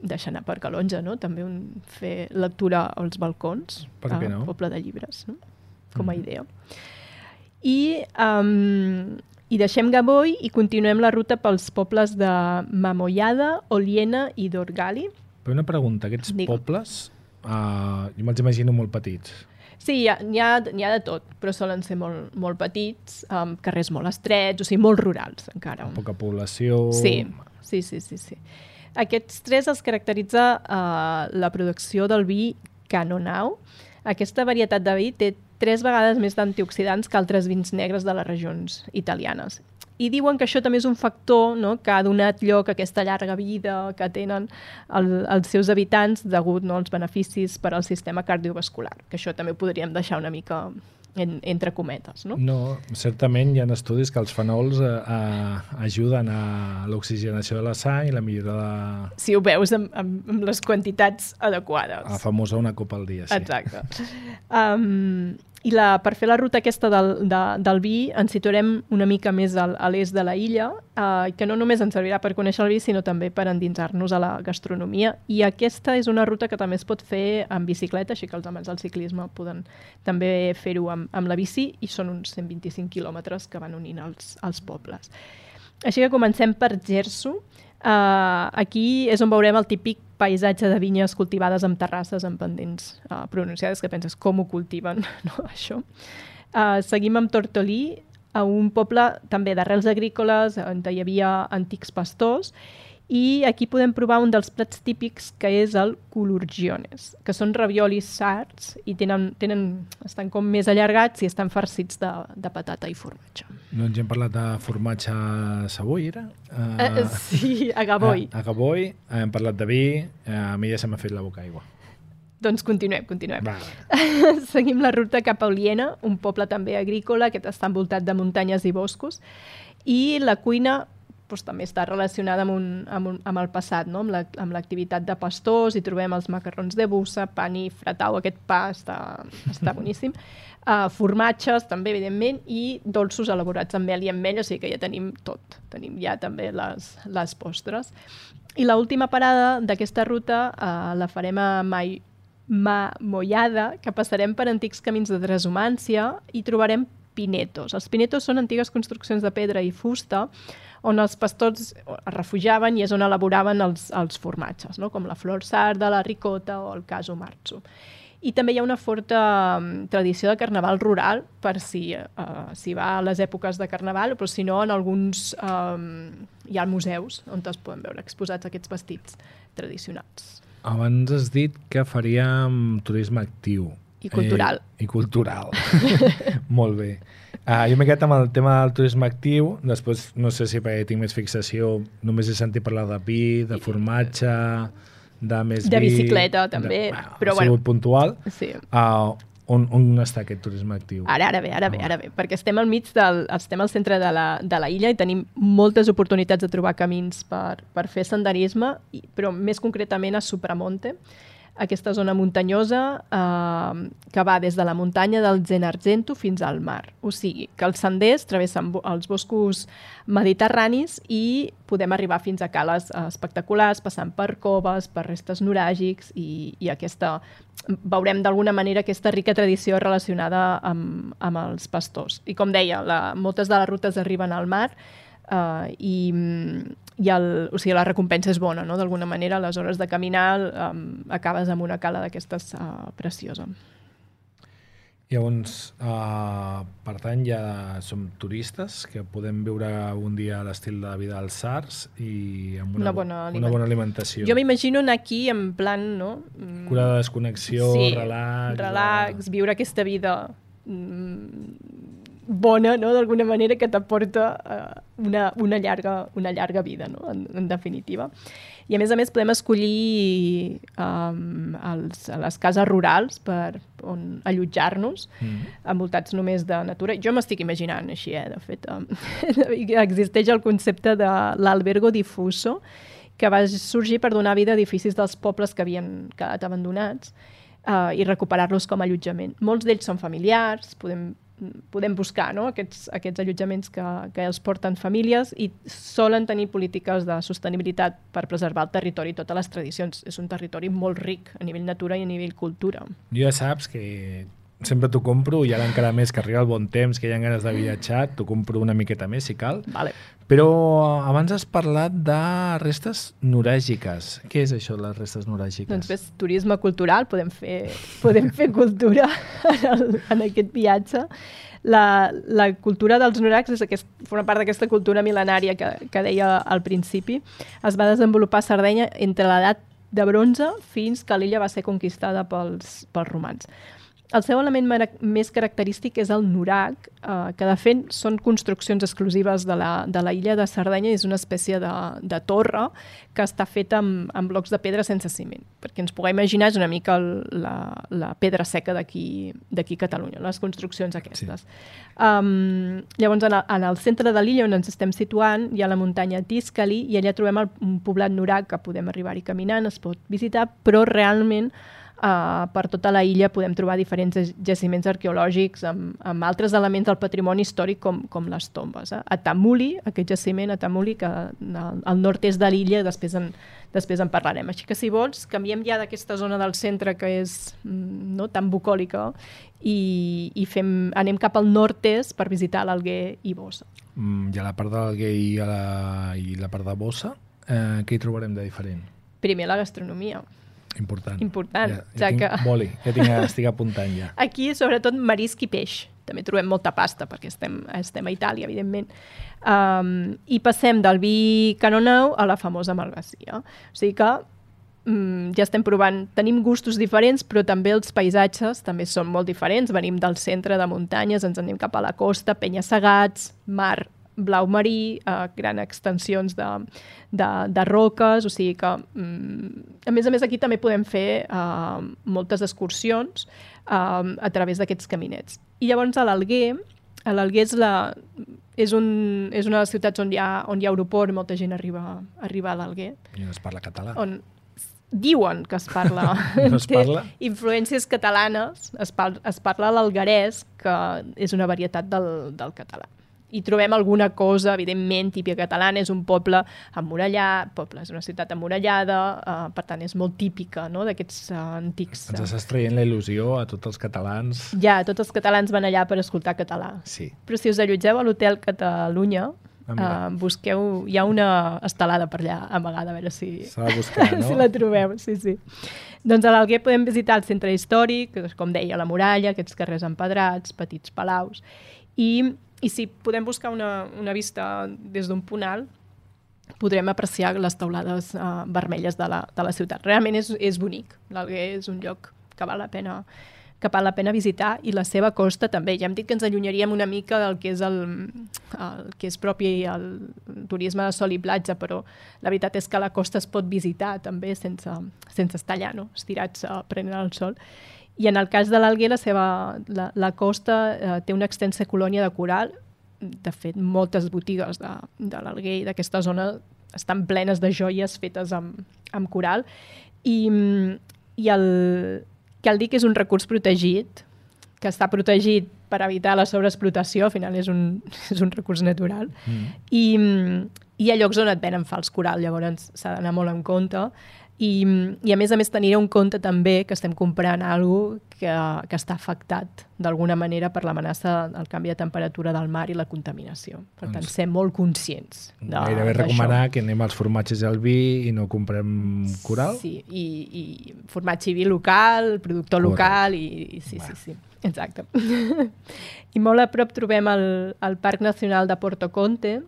deixar anar per Calonja, no? També un, fer lectura als balcons, Per què no? al Poble de Llibres, no? com a idea. I, um, I deixem Gavoi i continuem la ruta pels pobles de Mamollada, Oliena i Dorgali, Però una pregunta, aquests Digue. pobles, uh, jo me'ls imagino molt petits. Sí, hi ha, n'hi ha, n'hi ha de tot, però solen ser molt, molt petits, amb carrers molt estrets, o sigui, molt rurals encara. Poca població... Sí, sí, sí, sí, sí. Aquests tres els caracteritza uh, la producció del vi Canonau. Aquesta varietat de vi té tres vegades més d'antioxidants que altres vins negres de les regions italianes. I diuen que això també és un factor no, que ha donat lloc a aquesta llarga vida que tenen el, els seus habitants degut no, als beneficis per al sistema cardiovascular, que això també ho podríem deixar una mica en, entre cometes. No? No, certament hi ha estudis que els fenols eh, ajuden a l'oxigenació de la sang i la millora de Si ho veus amb, amb, amb les quantitats adequades. la famosa una copa al dia. Sí. Exacte. Um, I la, per fer la ruta aquesta del, de, del vi ens situarem una mica més al, a l'est de la illa, uh, que no només ens servirà per conèixer el vi, sinó també per endinsar-nos a la gastronomia. I aquesta és una ruta que també es pot fer en bicicleta, així que els amants del ciclisme poden també fer-ho amb, amb la bici, i són uns 125 quilòmetres que van unint els, els pobles. Així que comencem per Gerso. Uh, aquí és on veurem el típic paisatge de vinyes cultivades amb terrasses amb pendents uh, pronunciades, que penses com ho cultiven, no, això. Uh, seguim amb Tortolí, a un poble també d'arrels agrícoles on hi havia antics pastors i aquí podem provar un dels plats típics que és el culurgiones, que són raviolis sards i tenen, tenen, estan com més allargats i estan farcits de, de patata i formatge. Doncs ja hem parlat de formatge Savoy, era? Uh, Uh, sí, a Gavoi. A, a Gavoi, hem parlat de vi, eh, a mi ja se m'ha fet la boca aigua. Doncs continuem, continuem. Va, Seguim la ruta cap a Oliena, un poble també agrícola que està envoltat de muntanyes i boscos. I la cuina doncs, també està relacionada amb, un, amb, un, amb el passat, no? amb la- amb l'activitat la, de pastors, i trobem els macarrons de bussa, pan i fratau, aquest pa està, està boníssim, uh, formatges també, evidentment, i dolços elaborats amb mel i ametlla, o sigui que ja tenim tot, tenim ja també les, les postres. I l última parada d'aquesta ruta uh, la farem a Mai, Ma Mollada, que passarem per antics camins de transhumància i trobarem pinetos. Els pinetos són antigues construccions de pedra i fusta on els pastors es refugiaven i és on elaboraven els, els formatges, no? com la flor sarda, la ricota o el caso marzo. I també hi ha una forta um, tradició de carnaval rural, per si uh, si va a les èpoques de carnaval, però si no, en alguns um, hi ha museus on es poden veure exposats aquests vestits tradicionals. abans has dit que faríem turisme actiu. I cultural. Eh, I cultural. Molt bé. Uh, jo m'he quedat amb el tema del turisme actiu, després no sé si perquè tinc més fixació, només he sentit parlar de vi, de formatge, de més De vi... bicicleta, també, De, bueno, però ha sigut bueno. puntual. Sí. Uh, On, on està aquest turisme actiu? Ara, ara bé, ara bé, Ah. ara bé, perquè estem al mig del, estem al centre de la, de la illa i tenim moltes oportunitats de trobar camins per, per fer senderisme, i- però més concretament a Supramonte, aquesta zona muntanyosa eh, que va des de la muntanya del Zenargento fins al mar. O sigui, que els senders travessen bo- els boscos mediterranis i podem arribar fins a cales eh, espectaculars, passant per coves, per restes noràgics i, i aquesta veurem d'alguna manera aquesta rica tradició relacionada amb, amb els pastors. I com deia, la, moltes de les rutes arriben al mar uh, i, i el, o sigui, la recompensa és bona, no? d'alguna manera, a les hores de caminar um, acabes amb una cala d'aquestes uh, preciosa. Llavors, uh, per tant, ja som turistes que podem viure un dia a l'estil de vida dels SARS i amb una, Una bona una aliment- bona alimentació. Jo m'imagino anar aquí en plan, no? Mm, Cura de desconnexió, relax... relax, viure aquesta vida mm, bona, no?, d'alguna manera que t'aporta uh, una, una, llarga, una llarga vida, no?, en, en definitiva. I a més a més podem escollir um, els, les cases rurals per on allotjar-nos, Mm. envoltats només de natura. Jo m'estic imaginant així, eh, de fet. Um, existeix el concepte de l'albergo difuso, que va sorgir per donar vida a edificis dels pobles que havien quedat abandonats uh, i recuperar-los com a allotjament. Molts d'ells són familiars, podem, podem buscar no? aquests, aquests allotjaments que, que els porten famílies i solen tenir polítiques de sostenibilitat per preservar el territori i totes les tradicions. És un territori molt ric a nivell natura i a nivell cultura. Ja saps que sempre t'ho compro i ara encara més que arriba el bon temps, que hi ha ganes de viatjar, t'ho compro una miqueta més si cal. Vale. Però abans has parlat de restes noràgiques. Què és això, les restes noràgiques? Doncs ves, turisme cultural, podem fer, podem fer cultura en, el, en aquest viatge. La, la cultura dels noracs és aquest, forma part d'aquesta cultura mil·lenària que, que deia al principi. Es va desenvolupar a Sardenya entre l'edat de bronze fins que l'illa va ser conquistada pels, pels romans. El seu element més característic és el norac, eh, que de fet són construccions exclusives de la, de la illa de Sardenya i és una espècie de, de torre que està feta amb, amb blocs de pedra sense ciment. Perquè ens puguem imaginar és una mica el, la, la pedra seca d'aquí d'aquí a Catalunya, les construccions aquestes. Sí. Um, llavors, en el, en el centre de l'illa on ens estem situant hi ha la muntanya Tiscali i allà trobem el, un poblat norac que podem arribar-hi caminant, es pot visitar, però realment Uh, per tota la illa podem trobar diferents jaciments arqueològics amb, amb altres elements del patrimoni històric com, com les tombes. Eh? A Tamuli, aquest jaciment a Tamuli, que al, al nord-est de l'illa, després, en, després en parlarem. Així que si vols, canviem ja d'aquesta zona del centre que és mm, no, tan bucòlica i, i fem, anem cap al nord-est per visitar l'Alguer i Bossa. Mm, I a la part de l'Alguer i, a la, i la part de Bossa, eh, què hi trobarem de diferent? Primer la gastronomia. Important. Important, Ja, ja ja tinc que- boli, ja tinc, estic apuntant ja. Aquí, sobretot, marisc i peix. També trobem molta pasta, perquè estem, estem a Itàlia, evidentment. Um, I passem del vi canonau a la famosa malvasia. O sigui que um, ja estem provant, tenim gustos diferents, però també els paisatges també són molt diferents. Venim del centre de muntanyes, ens anem cap a la costa, penya-segats, mar blau marí, eh, grans extensions de, de, de roques, o sigui que, mm, a més a més, aquí també podem fer eh, moltes excursions eh, a través d'aquests caminets. I llavors a l'Alguer, a l'Alguer és, la, és, un, és una de les ciutats on hi ha, on hi ha aeroport i molta gent arriba, arriba a l'Alguer, I no es parla català. on diuen que es parla, No es té parla? influències catalanes, es, par es parla l'algarès, que és una varietat del, del català. I trobem alguna cosa, evidentment, típica catalana, és un poble emmurallat, poble és una ciutat emmurallada, eh, per tant és molt típica no? d'aquests eh, antics... Ens eh, estàs traient la il·lusió a tots els catalans. Ja, tots els catalans van allà per escoltar català. Sí. Però si us allotgeu a l'Hotel Catalunya, Ah, uh, busqueu... Hi ha una estelada per allà amagada, a veure si, buscar, no? si la trobeu. Sí, sí. Doncs a l'Alguer podem visitar el centre històric, com deia, la muralla, aquests carrers empedrats, petits palaus, i, i si podem buscar una, una vista des d'un punt alt, podrem apreciar les taulades uh, vermelles de la, de la ciutat. Realment és, és bonic. L'Alguer és un lloc que val la pena que val la pena visitar i la seva costa també. Ja hem dit que ens allunyaríem una mica del que és el, el que és propi el turisme de sol i platja, però la veritat és que la costa es pot visitar també sense, sense estar allà, no? estirats uh, prenent el sol. I en el cas de l'Alguer, la, seva, la, la costa eh, té una extensa colònia de coral. De fet, moltes botigues de, de l'Alguer i d'aquesta zona estan plenes de joies fetes amb, amb coral. I, i el, cal dir que és un recurs protegit, que està protegit per evitar la sobreexplotació, al final és un, és un recurs natural, mm. I, i hi ha llocs on et venen fals coral, llavors s'ha d'anar molt en compte. I, I a més a més tenir en compte també que estem comprant alguna que, que està afectat d'alguna manera per l'amenaça del canvi de temperatura del mar i la contaminació. Per tant, Doncs- ser molt conscients de- Gairebé recomanar que anem als formatges i al vi i no comprem coral. Sí, i, i formatge i vi local, productor local, i, i sí, sí, sí, exacte. I molt a prop trobem el, el Parc Nacional de Porto Conte,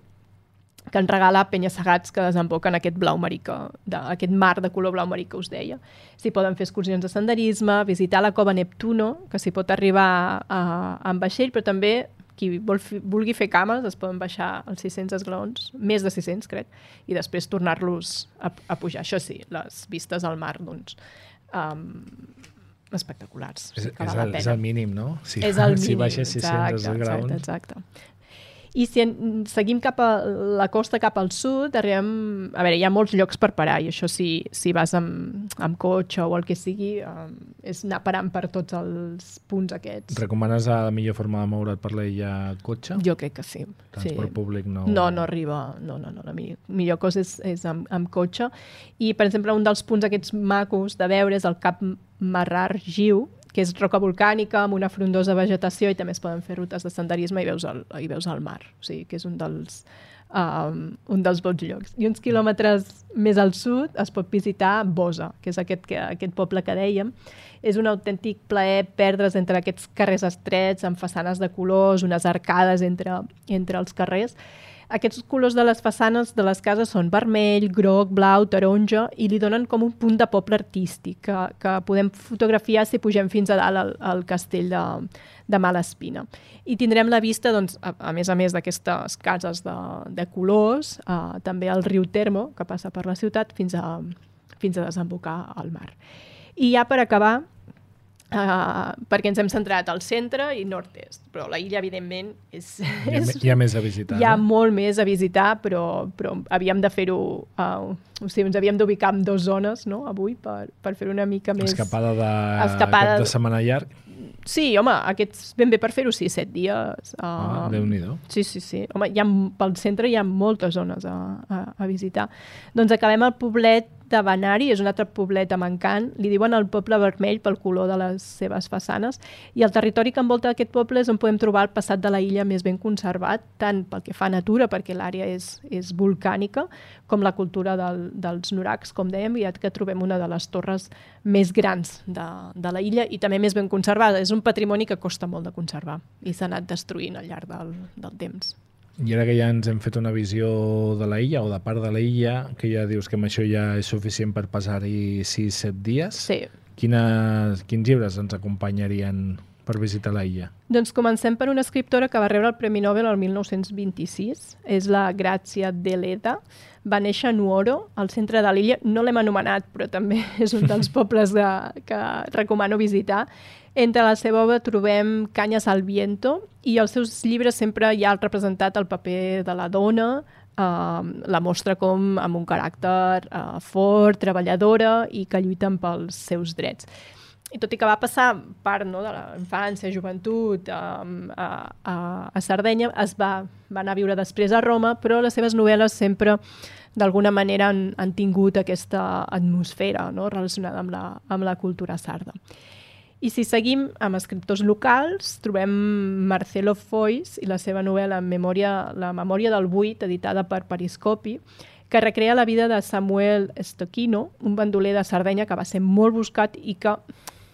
que ens regala penya-segats que desemboquen aquest blau marí, que, de, aquest mar de color blau marí que us deia. S'hi poden fer excursions de senderisme, visitar la cova Neptuno, que s'hi pot arribar a, amb vaixell, però també qui vol fi, vulgui fer cames es poden baixar els 600 esglaons, més de 600 crec, i després tornar-los a, a pujar. Això sí, les vistes al mar, doncs, um, espectaculars. És, que és, el, és el mínim, no? Si, És el si mínim, baixes 600 exacte, graons... Exacte, exacte. I si en, seguim cap a la costa cap al sud, arribem... A veure, hi ha molts llocs per parar, i això si, si vas amb, amb cotxe o el que sigui, um, és anar parant per tots els punts aquests. Recomanes la millor forma de moure't per l'illa cotxe? Jo crec que sí. Transport sí. públic no... No, no arriba. No, no, no. La millor, millor cosa és, és amb, amb cotxe. I, per exemple, un dels punts aquests macos de veure és el Cap Marrar Giu, que és roca volcànica amb una frondosa vegetació i també es poden fer rutes de senderisme i veus el, i veus el mar. O sigui, que és un dels, um, un dels bons llocs. I uns quilòmetres més al sud es pot visitar Bosa, que és aquest, que, aquest poble que dèiem. És un autèntic plaer perdre's entre aquests carrers estrets, amb façanes de colors, unes arcades entre, entre els carrers. Aquests colors de les façanes de les cases són vermell, groc, blau, taronja i li donen com un punt de poble artístic que, que podem fotografiar si pugem fins a dalt al, al castell de, de Malespina. I tindrem la vista, doncs, a, a més a més d'aquestes cases de, de colors, uh, també el riu Termo, que passa per la ciutat, fins a, fins a desembocar al mar. I ja per acabar, Uh, perquè ens hem centrat al centre i nord-est, però la illa, evidentment, és... Hi ha, és hi ha més a visitar. hi ha no? molt més a visitar, però, però havíem de fer-ho... Uh, o sigui, ens havíem d'ubicar en dues zones, no?, avui, per, per fer una mica més... Escapada de Escapada- cap de setmana llarg. Sí, home, aquests ben bé per fer-ho, sí, set dies. Uh, Ah, Déu-n'hi-do. Sí, sí, sí. Home, hi ha, pel centre hi ha moltes zones a, a, a visitar. Doncs acabem al poblet de Benari, és un altre poblet amb encant. Li diuen el poble vermell pel color de les seves façanes. I el territori que envolta aquest poble és on podem trobar el passat de la illa més ben conservat, tant pel que fa a natura, perquè l'àrea és, és volcànica, com la cultura del, dels noracs, com dèiem, i que trobem una de les torres més grans de, de la illa i també més ben conservada. És un patrimoni que costa molt de conservar i s'ha anat destruint al llarg del, del temps. I ara que ja ens hem fet una visió de la illa o de part de la illa, que ja dius que amb això ja és suficient per passar-hi 6-7 dies, Sí. quines, quins llibres ens acompanyarien per visitar la illa? Doncs comencem per una escriptora que va rebre el Premi Nobel el 1926. És la Grazia Deleda. Va néixer a Nuoro, al centre de l'illa. No l'hem anomenat, però també és un dels pobles de, que recomano visitar. Entre la seva obra trobem Canyes al viento i als seus llibres sempre hi ha representat el paper de la dona, eh, la mostra com amb un caràcter eh, fort, treballadora i que lluiten pels seus drets i tot i que va passar part no, de la infància, joventut um, a, a, a Sardenya, es va, va anar a viure després a Roma, però les seves novel·les sempre d'alguna manera han, han tingut aquesta atmosfera no, relacionada amb la, amb la cultura sarda. I si seguim amb escriptors locals, trobem Marcelo Foix i la seva novel·la memòria, La memòria del buit, editada per Periscopi, que recrea la vida de Samuel Stocchino, un bandoler de Sardenya que va ser molt buscat i que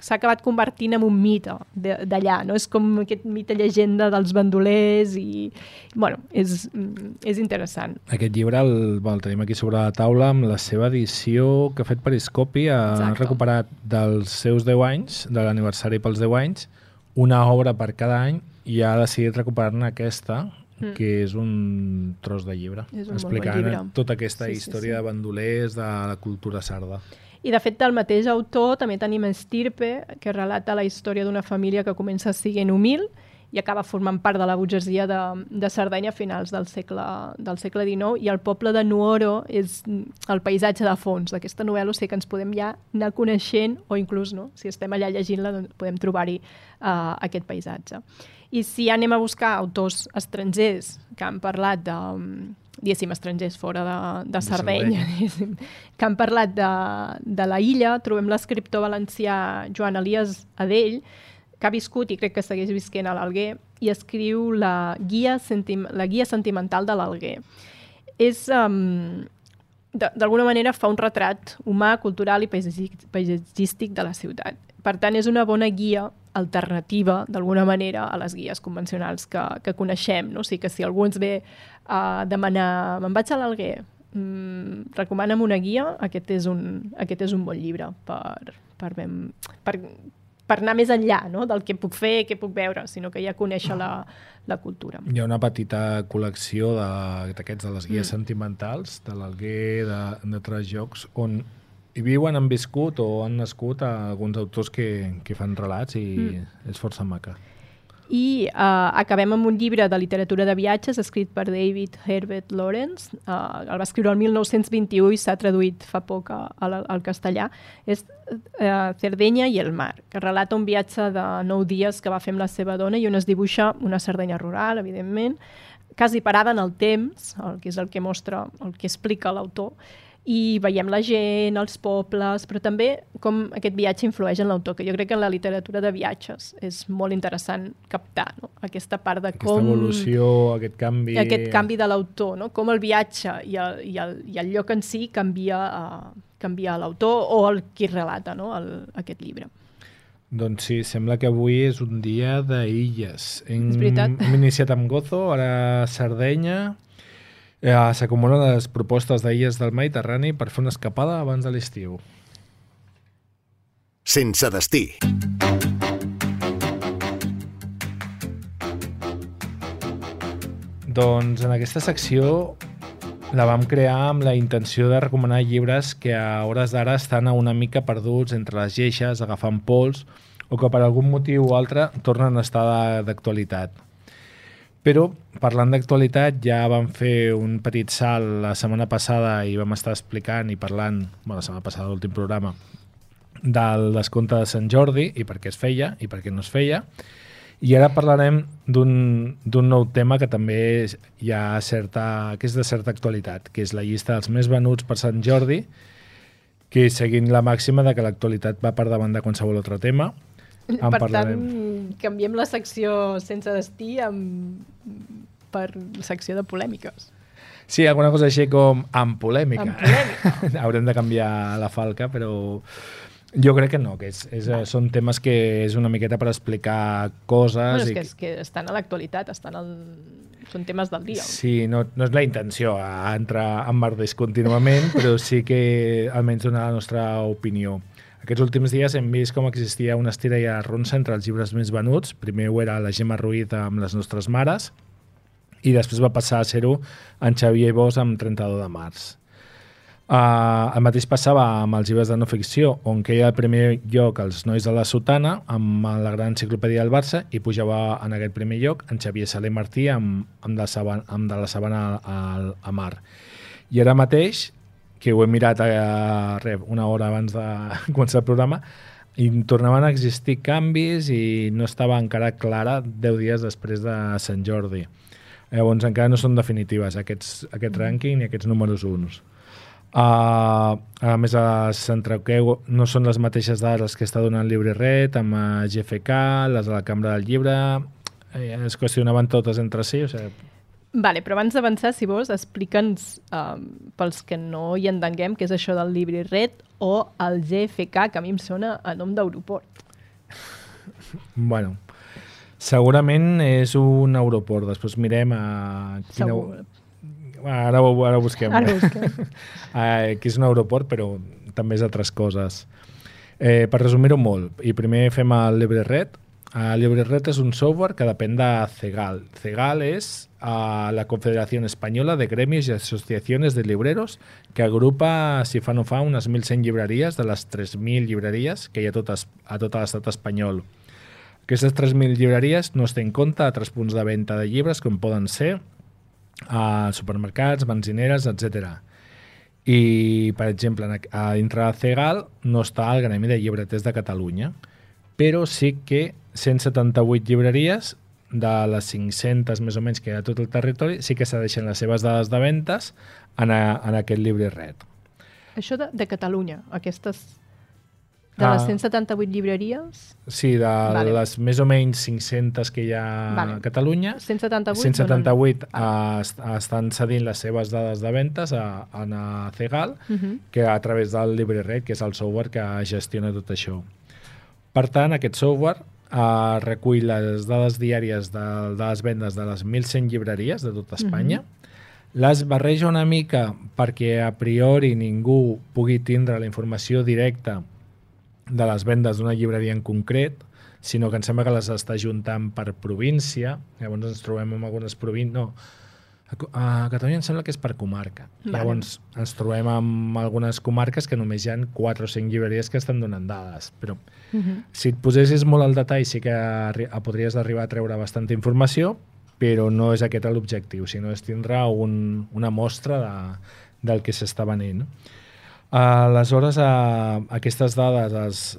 s'ha acabat convertint en un mite d'allà, no? És com aquest mite llegenda dels bandolers i, bueno, és, és interessant. Aquest llibre el, el tenim aquí sobre la taula amb la seva edició que ha fet Periscopi. Ha Exacte. recuperat dels seus 10 anys, de l'aniversari pels 10 anys, una obra per cada any i ha decidit recuperar-ne aquesta, Mm. que és un tros de llibre, És un molt bon explicant llibre. tota aquesta Sí, sí, història sí. de bandolers de la cultura sarda. I, de fet, del mateix autor també tenim Estirpe, que relata la història d'una família que comença sent humil i acaba formant part de la burgesia de, de Sardenya a finals del segle, del segle XIX i el poble de Nuoro és el paisatge de fons d'aquesta novel·la, o sigui que ens podem ja anar coneixent o inclús, no, si estem allà llegint-la, doncs podem trobar-hi uh, aquest paisatge. I si anem a buscar autors estrangers que han parlat de, diguéssim, estrangers fora de, de Sardenya, diguéssim, que han parlat de, de la illa, trobem l'escriptor valencià Joan Elias Adell, que ha viscut i crec que segueix visquent a l'Alguer i escriu la guia, sentim la guia sentimental de l'Alguer. És, um, d'alguna manera, fa un retrat humà, cultural i paisatgístic de la ciutat. Per tant, és una bona guia alternativa, d'alguna manera, a les guies convencionals que, que coneixem. No? O sigui que si algú ens ve a demanar me'n vaig a l'Alguer, mm, recomana'm una guia, aquest és un, aquest és un bon llibre per, per, per, per anar més enllà no? del que puc fer, què puc veure, sinó que ja conèixer la, la cultura. Hi ha una petita col·lecció d'aquests, de, de les guies mm. sentimentals, de l'Alguer, de, de tres jocs, on hi viuen, han viscut o han nascut alguns autors que, que fan relats i mm. és força maca i uh, acabem amb un llibre de literatura de viatges escrit per David Herbert Lawrence. Uh, el va escriure el 1921 i s'ha traduït fa poc al, al castellà. És uh, Cerdenya i el mar, que relata un viatge de nou dies que va fer amb la seva dona i on es dibuixa una Cerdenya rural, evidentment, quasi parada en el temps, el que és el que mostra, el que explica l'autor, i veiem la gent, els pobles, però també com aquest viatge influeix en l'autor, que jo crec que en la literatura de viatges és molt interessant captar no? aquesta part de com... Aquesta evolució, aquest canvi... Aquest canvi de l'autor, no? com el viatge i el, i el, i el lloc en si canvia, uh, canvia l'autor o el qui relata no? el, aquest llibre. Doncs sí, sembla que avui és un dia d'illes. És veritat. Hem iniciat amb Gozo, ara Sardenya, Eh, S'acumulen les propostes d'illes del Mediterrani per fer una escapada abans de l'estiu. Sense destí. Doncs en aquesta secció la vam crear amb la intenció de recomanar llibres que a hores d'ara estan una mica perduts entre les lleixes, agafant pols, o que per algun motiu o altre tornen a estar d'actualitat. Però, parlant d'actualitat, ja vam fer un petit salt la setmana passada i vam estar explicant i parlant, bueno, la setmana passada, l'últim programa, del descompte de Sant Jordi i per què es feia i per què no es feia. I ara parlarem d'un nou tema que també hi ha certa, que és de certa actualitat, que és la llista dels més venuts per Sant Jordi, que seguint la màxima de que l'actualitat va per davant de qualsevol altre tema, en per parlarem. tant, canviem la secció sense destí amb... per secció de polèmiques. Sí, alguna cosa així com amb polèmica. Amb polèmica. Haurem de canviar la falca, però jo crec que no, que és, és, són temes que és una miqueta per explicar coses... Bueno, és, i... que, és que estan a l'actualitat, estan al... són temes del dia. Sí, no, no és la intenció entrar en merders contínuament, però sí que almenys donar la nostra opinió. Aquests últims dies hem vist com existia una estira i arronsa entre els llibres més venuts. Primer ho era la Gemma Ruiz amb Les nostres mares i després va passar a ser-ho en Xavier Bosch amb 32 de març. Uh, el mateix passava amb els llibres de no ficció, on queia el primer lloc els nois de la Sotana, amb la gran enciclopèdia del Barça, i pujava en aquest primer lloc en Xavier Saler Martí amb, amb, de, Sabana, amb de la Sabana a, a Mar. I ara mateix que ho he mirat a, a, res, una hora abans de començar el programa, i tornaven a existir canvis i no estava encara clara 10 dies després de Sant Jordi. Llavors encara no són definitives aquests, aquest mm. rànquing i aquests números uns. Uh, a més, a Centrauqueu no són les mateixes dades que està donant Llibre Red, amb GFK, les de la Cambra del Llibre, eh, es qüestionaven totes entre si, o sigui, Vale, però abans d'avançar, si vols, explica'ns, um, pels que no hi entenguem, què és això del Libri Red o el GFK, que a mi em sona a nom d'aeroport. Bueno, segurament és un aeroport. Després mirem a... Quina... Segur. Ara, ara ho busquem. Ara busquem. eh, que és un aeroport, però també és altres coses. Eh, per resumir-ho molt, i primer fem el Libre Red, Uh, LibreRed és un software que depèn de CEGAL. CEGAL és uh, la Confederació Espanyola de Gremios i Associacions de Libreros, que agrupa, si fa no fa, unes 1.100 llibreries de les 3.000 llibreries que hi ha a tot, es- a tot l'estat espanyol. Aquestes 3.000 llibreries no es tenen en compte altres punts de venda de llibres com poden ser a supermercats, benzineres, etc. I, per exemple, a dintre de CEGAL no està el Gremi de Llibreters de Catalunya, però sí que 178 llibreries de les 500 més o menys que hi ha a tot el territori sí que cedeixen les seves dades de ventes en, a, en aquest llibre red. Això de, de Catalunya, aquestes... De Ah. les 178 llibreries, Sí, de Vale. les més o menys 500 que hi ha Vale. a Catalunya, 178... 178 uh, est estan cedint les seves dades de ventes a, a, a CEGAL, Uh -huh. que a través del LibreRed, que és el software que gestiona tot això. Per tant, aquest software eh, recull les dades diàries de, de les vendes de les 1.100 llibreries de tota Espanya, les barreja una mica perquè a priori ningú pugui tindre la informació directa de les vendes d'una llibreria en concret, sinó que em sembla que les està juntant per província, llavors ens trobem amb algunes províncies... No, a Catalunya em sembla que és per comarca. Vale. Llavors ens trobem amb algunes comarques que només hi ha 4 o 5 llibreries que estan donant dades, però Uh -huh. si et posessis molt al detall sí que arri- podries arribar a treure bastanta informació, però no és aquest l'objectiu, sinó és tindre un, una mostra de, del que s'està venent. Aleshores, uh, aquestes dades es,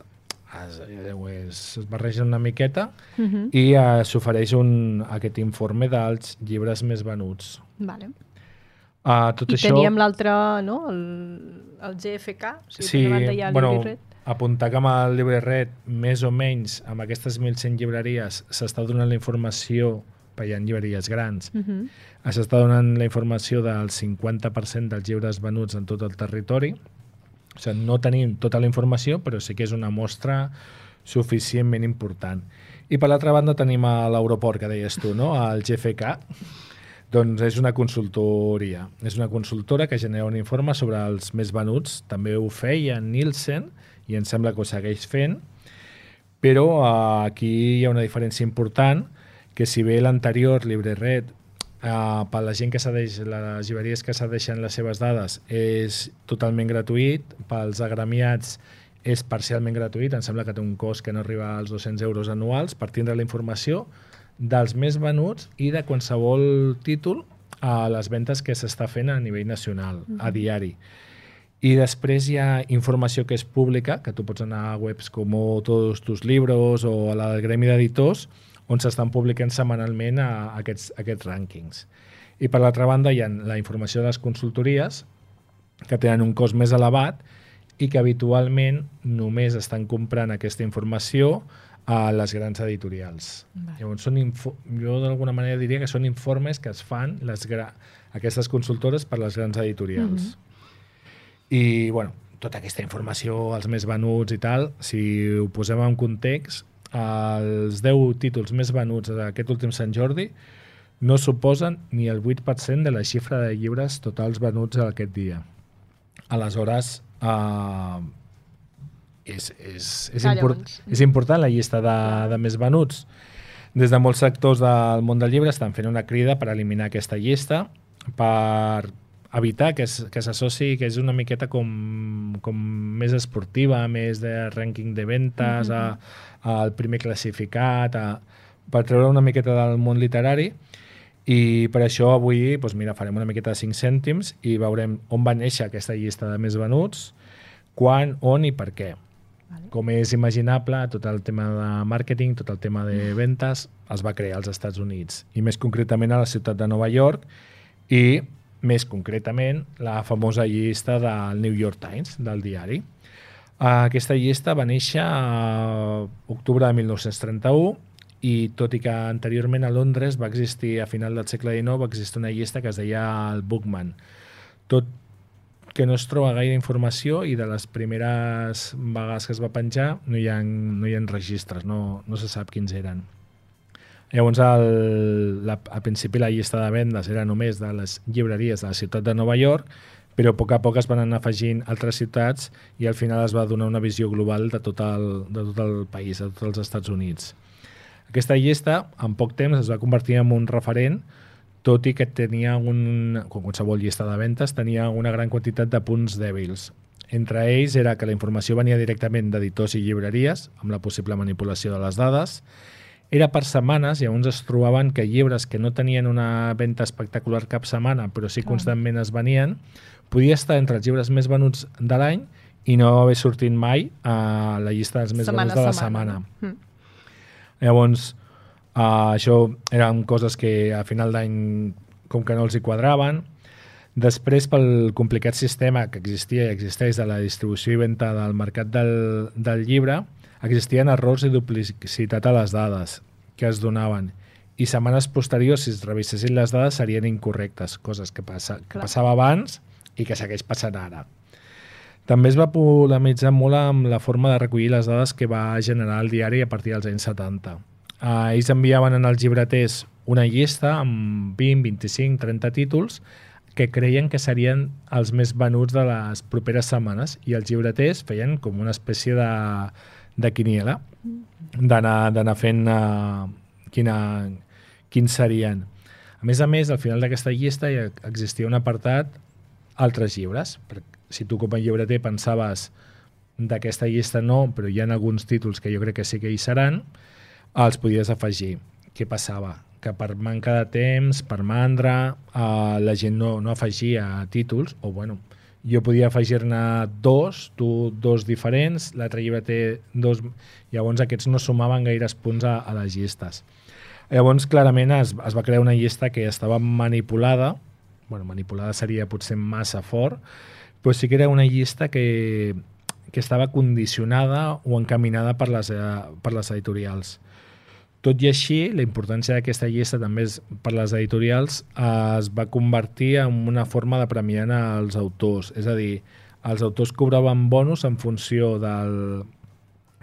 es, es, es barregen una miqueta Uh -huh. i uh, s'ofereix aquest informe dels llibres més venuts. Vale. Uh, tot I això... teníem l'altre, no? El, el GFK, o sigui, Sí, hi ha el bueno, LibreRed. Apuntar que amb el Libre Red, més o menys, amb aquestes 1.100 llibreries, s'està donant la informació, perquè hi ha llibreries grans, Uh -huh. s'està donant la informació del 50% dels llibres venuts en tot el territori. O sigui, no tenim tota la informació, però sí que és una mostra suficientment important. I per l'altra banda tenim a l'aeroport, que deies tu, no? el GFK, doncs és una consultoria. És una consultora que genera un informe sobre els més venuts. També ho feia Nielsen i em sembla que ho segueix fent. Però uh, aquí hi ha una diferència important que si bé l'anterior LibreRed uh, per la gent que cedeix, les llibreries que cedeixen les seves dades és totalment gratuït, pels agremiats és parcialment gratuït, em sembla que té un cost que no arriba als 200 euros anuals per tindre la informació dels més venuts i de qualsevol títol a les ventes que s'està fent a nivell nacional, a diari. I després hi ha informació que és pública, que tu pots anar a webs com Todos tus libros o a la Gremi d'Editors, on s'estan publicant setmanalment a, aquests, a aquests rànquings. I per l'altra banda hi ha la informació de les consultories, que tenen un cost més elevat i que habitualment només estan comprant aquesta informació a les grans editorials. Vale. Llavors, són jo d'alguna manera diria que són informes que es fan les aquestes consultores per les grans editorials. I, bueno, tota aquesta informació, els més venuts i tal, si ho posem en context, els 10 títols més venuts d'aquest últim Sant Jordi no suposen ni el 8% de la xifra de llibres totals venuts aquest dia. Aleshores, eh, és, és, és, Clar, import, és important la llista de, de més venuts. Des de molts sectors del món del llibre estan fent una crida per eliminar aquesta llista, per evitar que es- que s'associ, que és una miqueta com, com més esportiva, més de rànquing de ventes, mm -hmm. a, al primer classificat, a, per treure una miqueta del món literari, i per això avui doncs mira, farem una miqueta de 5 cèntims i veurem on va néixer aquesta llista de més venuts, quan, on i per què. Vale. Com és imaginable, tot el tema de màrqueting, tot el tema de ventes, es va crear als Estats Units, i més concretament a la ciutat de Nova York, i més concretament la famosa llista del New York Times, del diari. Aquesta llista va néixer a octubre de 1931 i tot i que anteriorment a Londres va existir, a final del segle XIX, va existir una llista que es deia el Bookman. Tot que no es troba gaire informació i de les primeres vegades que es va penjar no hi ha, no hi ha registres, no, no se sap quins eren. Llavors, el, la, al principi la llista de vendes era només de les llibreries de la ciutat de Nova York, però a poc a poc es van anar afegint altres ciutats i al final es va donar una visió global de tot el, de tot el país, de tots els Estats Units. Aquesta llista, en poc temps, es va convertir en un referent, tot i que tenia un, com qualsevol llista de ventes, tenia una gran quantitat de punts dèbils. Entre ells era que la informació venia directament d'editors i llibreries, amb la possible manipulació de les dades, era per setmanes i llavors es trobaven que llibres que no tenien una venda espectacular cap setmana, però sí constantment es venien, podia estar entre els llibres més venuts de l'any i no haver sortit mai a la llista dels més Setmana venuts de la setmana. setmana. Mm. Llavors, uh, això eren coses que a final d'any com que no els hi quadraven. Després, pel complicat sistema que existia i existeix de la distribució i venda del mercat del, del llibre, existien errors i duplicitat a les dades que es donaven i setmanes posteriors, si es revisessin les dades, serien incorrectes, coses que, passa, que Clar. passava abans i que segueix passant ara. També es va polemitzar molt amb la forma de recollir les dades que va generar el diari a partir dels anys 70. Uh, ells enviaven en els llibreters una llista amb 20, 25, 30 títols que creien que serien els més venuts de les properes setmanes i els llibreters feien com una espècie de, de quiniela d'anar fent uh, quina, quins serien. A més a més, al final d'aquesta llista hi existia un apartat altres llibres. Si tu com a llibreter pensaves d'aquesta llista no, però hi ha alguns títols que jo crec que sí que hi seran, els podies afegir. Què passava? Que per manca de temps, per mandra, eh, la gent no, no afegia títols, o bueno, jo podia afegir-ne dos, tu dos diferents, l'altre llibreter dos, llavors aquests no sumaven gaires punts a, a les llistes. Llavors, clarament, es, es va crear una llista que estava manipulada, bueno, manipulada seria potser massa fort, però sí que era una llista que, que estava condicionada o encaminada per les, eh, per les editorials. Tot i així, la importància d'aquesta llista també és, per les editorials eh, es va convertir en una forma de premiar els autors. És a dir, els autors cobraven bonus en funció del,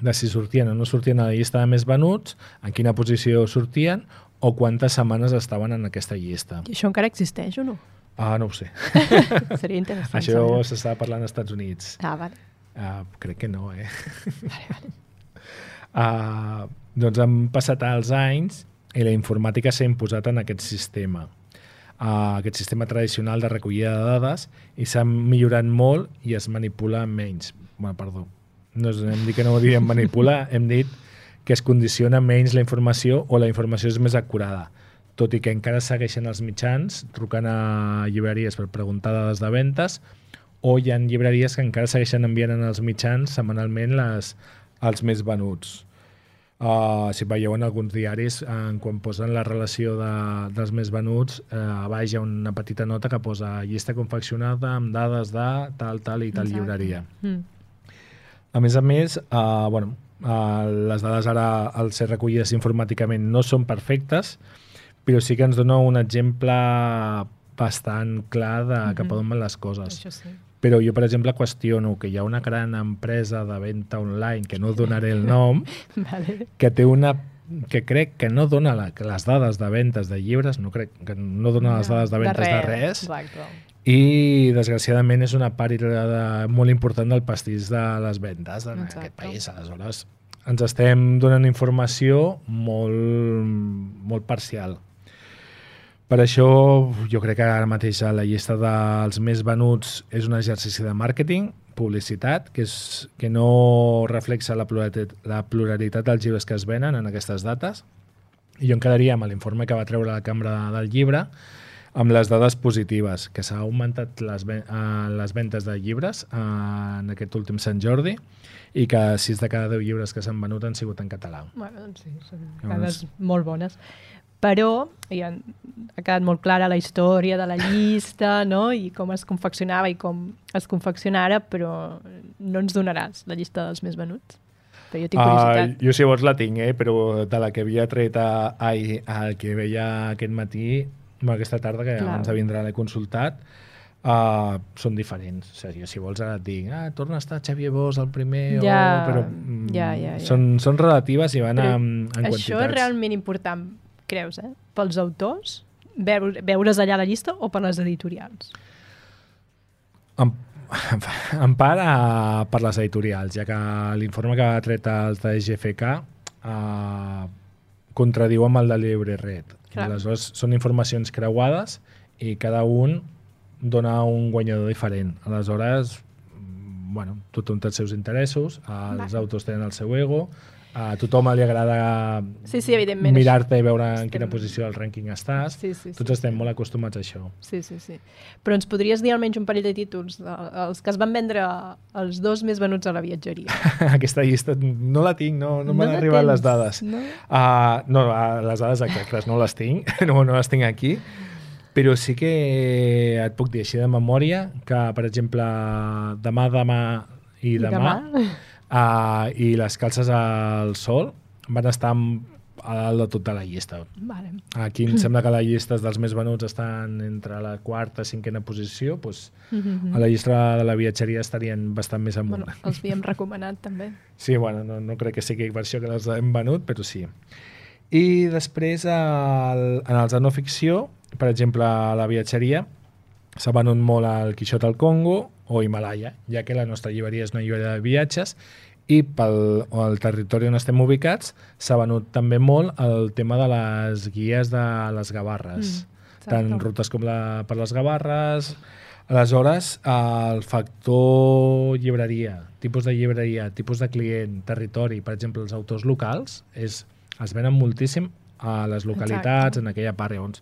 de si sortien o no sortien a la llista de més venuts, en quina posició sortien o quantes setmanes estaven en aquesta llista. I això encara existeix o no? Ah, no ho sé. Seria interessant Això s'estava parlant als Estats Units. Ah, vale. Uh, crec que no, eh? Uh, doncs han passat els anys i la informàtica s'ha imposat en aquest sistema. Uh, aquest sistema tradicional de recollida de dades i s'ha millorat molt i es manipula menys. Bueno, perdó, no és- hem dit que no ho diríem manipular, hem dit que es condiciona menys la informació o la informació és més acurada tot i que encara segueixen els mitjans trucant a llibreries per preguntar dades de ventes o hi ha llibreries que encara segueixen enviant als mitjans setmanalment les, els més venuts. Uh, si veieu en alguns diaris, uh, quan posen la relació de, dels més venuts, uh, a baix hi ha una petita nota que posa llista confeccionada amb dades de tal, tal i tal Exacte. llibreria. Mm. A més a més, uh, bueno, uh, les dades ara, al ser recollides informàticament, no són perfectes, però sí que ens dona un exemple bastant clar de cap a on van les coses. Això sí. Però jo, per exemple, qüestiono que hi ha una gran empresa de venda online, que no donaré el nom, Vale. que té una que crec que no dona la, que les dades de ventes de llibres, no crec que no dona les dades de ventes de res, Exacte. i desgraciadament és una part de, molt important del pastís de les vendes en Exacte. aquest país. Aleshores, ens estem donant informació molt, molt parcial. Per això jo crec que ara mateix la llista dels més venuts és un exercici de màrqueting, publicitat, que, és, que no reflexa la pluralitat, la pluralitat dels llibres que es venen en aquestes dates. I jo em quedaria amb l'informe que va treure la cambra del llibre amb les dades positives, que s'ha augmentat les, eh, les ventes de llibres eh, en aquest últim Sant Jordi i que 6 de cada 10 llibres que s'han venut han sigut en català. Bueno, doncs sí, són Llavors- dades molt bones. Però ja ha quedat molt clara la història de la llista no? i com es confeccionava i com es confecciona ara, però no ens donaràs la llista dels més venuts. Però jo tinc curiositat. Uh, jo si vols la tinc, eh? però de la que havia tret a, ai, el que veia aquest matí, bueno, aquesta tarda, que Clar. abans de vindre l'he consultat, uh, són diferents. O sigui, si vols ara et dic, ah, torna a estar Xavier Bosch el primer, Ja, o... però mm, ja, ja, ja. Són, són relatives i van Però amb, en Això és quantitats. realment important, creus, eh? Pels autors, veure, veure's allà a la llista o per les editorials? En, en part a, per les editorials, ja que l'informe que ha tret el TGFK eh, contradiu amb el de Libre Red. Clar. Aleshores, són informacions creuades i cada un dona un guanyador diferent. Aleshores, mm, bueno, tothom té els seus interessos, els Va. autors tenen el seu ego, a tothom li agrada Sí, sí, mirar-te i veure en Estem- quina posició del rànquing estàs. Sí, sí, sí, Tots estem sí. molt acostumats a això. Sí, sí, sí. Però ens podries dir almenys un parell de títols, els que es van vendre els dos més venuts a la viatgeria. Aquesta llista no la tinc, no, no, No m'han arribat tens, les dades. no? Uh, no, uh, les dades exactes no les tinc, no, no les tinc aquí, però sí que et puc dir així de memòria que, per exemple, demà, demà i I demà, demà? Uh, i les calces al sol van estar a dalt de tota la llista. Vale. Aquí em sembla que les llistes dels més venuts estan entre la quarta i cinquena posició, doncs Mhm. a la llista de la viatgeria estarien bastant més amunt. Bueno, els havíem recomanat també. Sí, bueno, no, no crec que sigui per això que les hem venut, però sí. I després, el, en els de no ficció, per exemple, a la viatgeria, s'ha venut molt el Quixot al Congo o Himalaya, ja que la nostra llibreria és una llibreria de viatges i pel el territori on estem ubicats s'ha venut també molt el tema de les guies de les Gavarres. Mm, tant rutes com la, per les Gavarres. Aleshores, el factor llibreria, tipus de llibreria, tipus de client, territori, per exemple, els autors locals, és, es venen moltíssim a les localitats, Exacte. en aquella part on...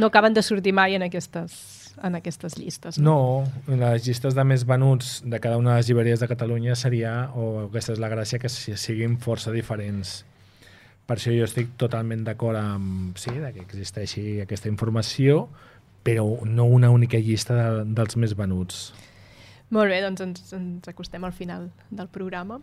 No acaben de sortir mai en aquestes, en aquestes llistes. No, les llistes de més venuts de cada una de les llibreries de Catalunya seria, o aquesta és la gràcia, que si- siguin força diferents. Per això jo estic totalment d'acord amb sí, de que existeixi aquesta informació, però no una única llista de, dels més venuts. Molt bé, doncs ens, ens acostem al final del programa.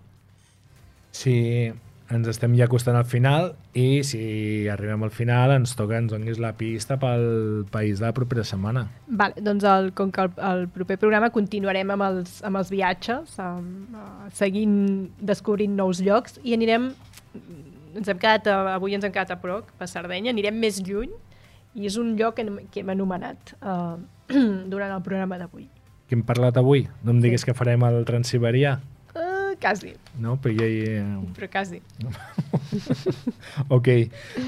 Sí, ens estem ja acostant al final i si arribem al final ens toca ens donis la pista pel país de la propera setmana. Vale, doncs el, com que el, el proper programa continuarem amb els, amb els viatges, amb, uh, seguint, descobrint nous llocs i anirem, ens hem quedat, a, avui ens hem quedat a Proc, a Sardenya, anirem més lluny i és un lloc que, hem- que hem anomenat uh, durant el programa d'avui. Què hem parlat avui? No em diguis Sí. que farem el Transsiberià? Quasi, No, però ja hi... però quasi. Ok,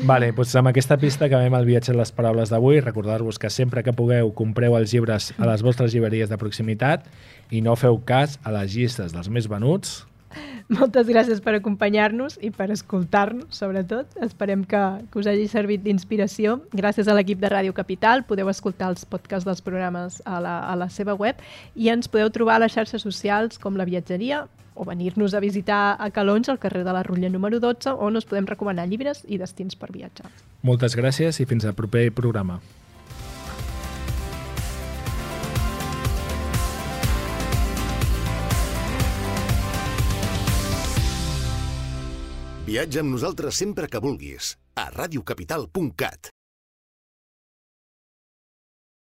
vale, doncs amb aquesta pista acabem el viatge a les paraules d'avui. Recordar-vos que sempre que pugueu compreu els llibres a les vostres llibreries de proximitat i no feu cas a les llistes dels més venuts. Moltes gràcies per acompanyar-nos i per escoltar-nos, sobretot. Esperem que, que us hagi servit d'inspiració. Gràcies a l'equip de Ràdio Capital podeu escoltar els podcasts dels programes a la, a la seva web i ens podeu trobar a les xarxes socials com la viatgeria o venir-nos a visitar a Calonge, al carrer de la Rutlla número 12, on us podem recomanar llibres i destins per viatjar. Moltes gràcies i fins al proper programa. Viatja amb nosaltres sempre que vulguis a radiocapital.cat.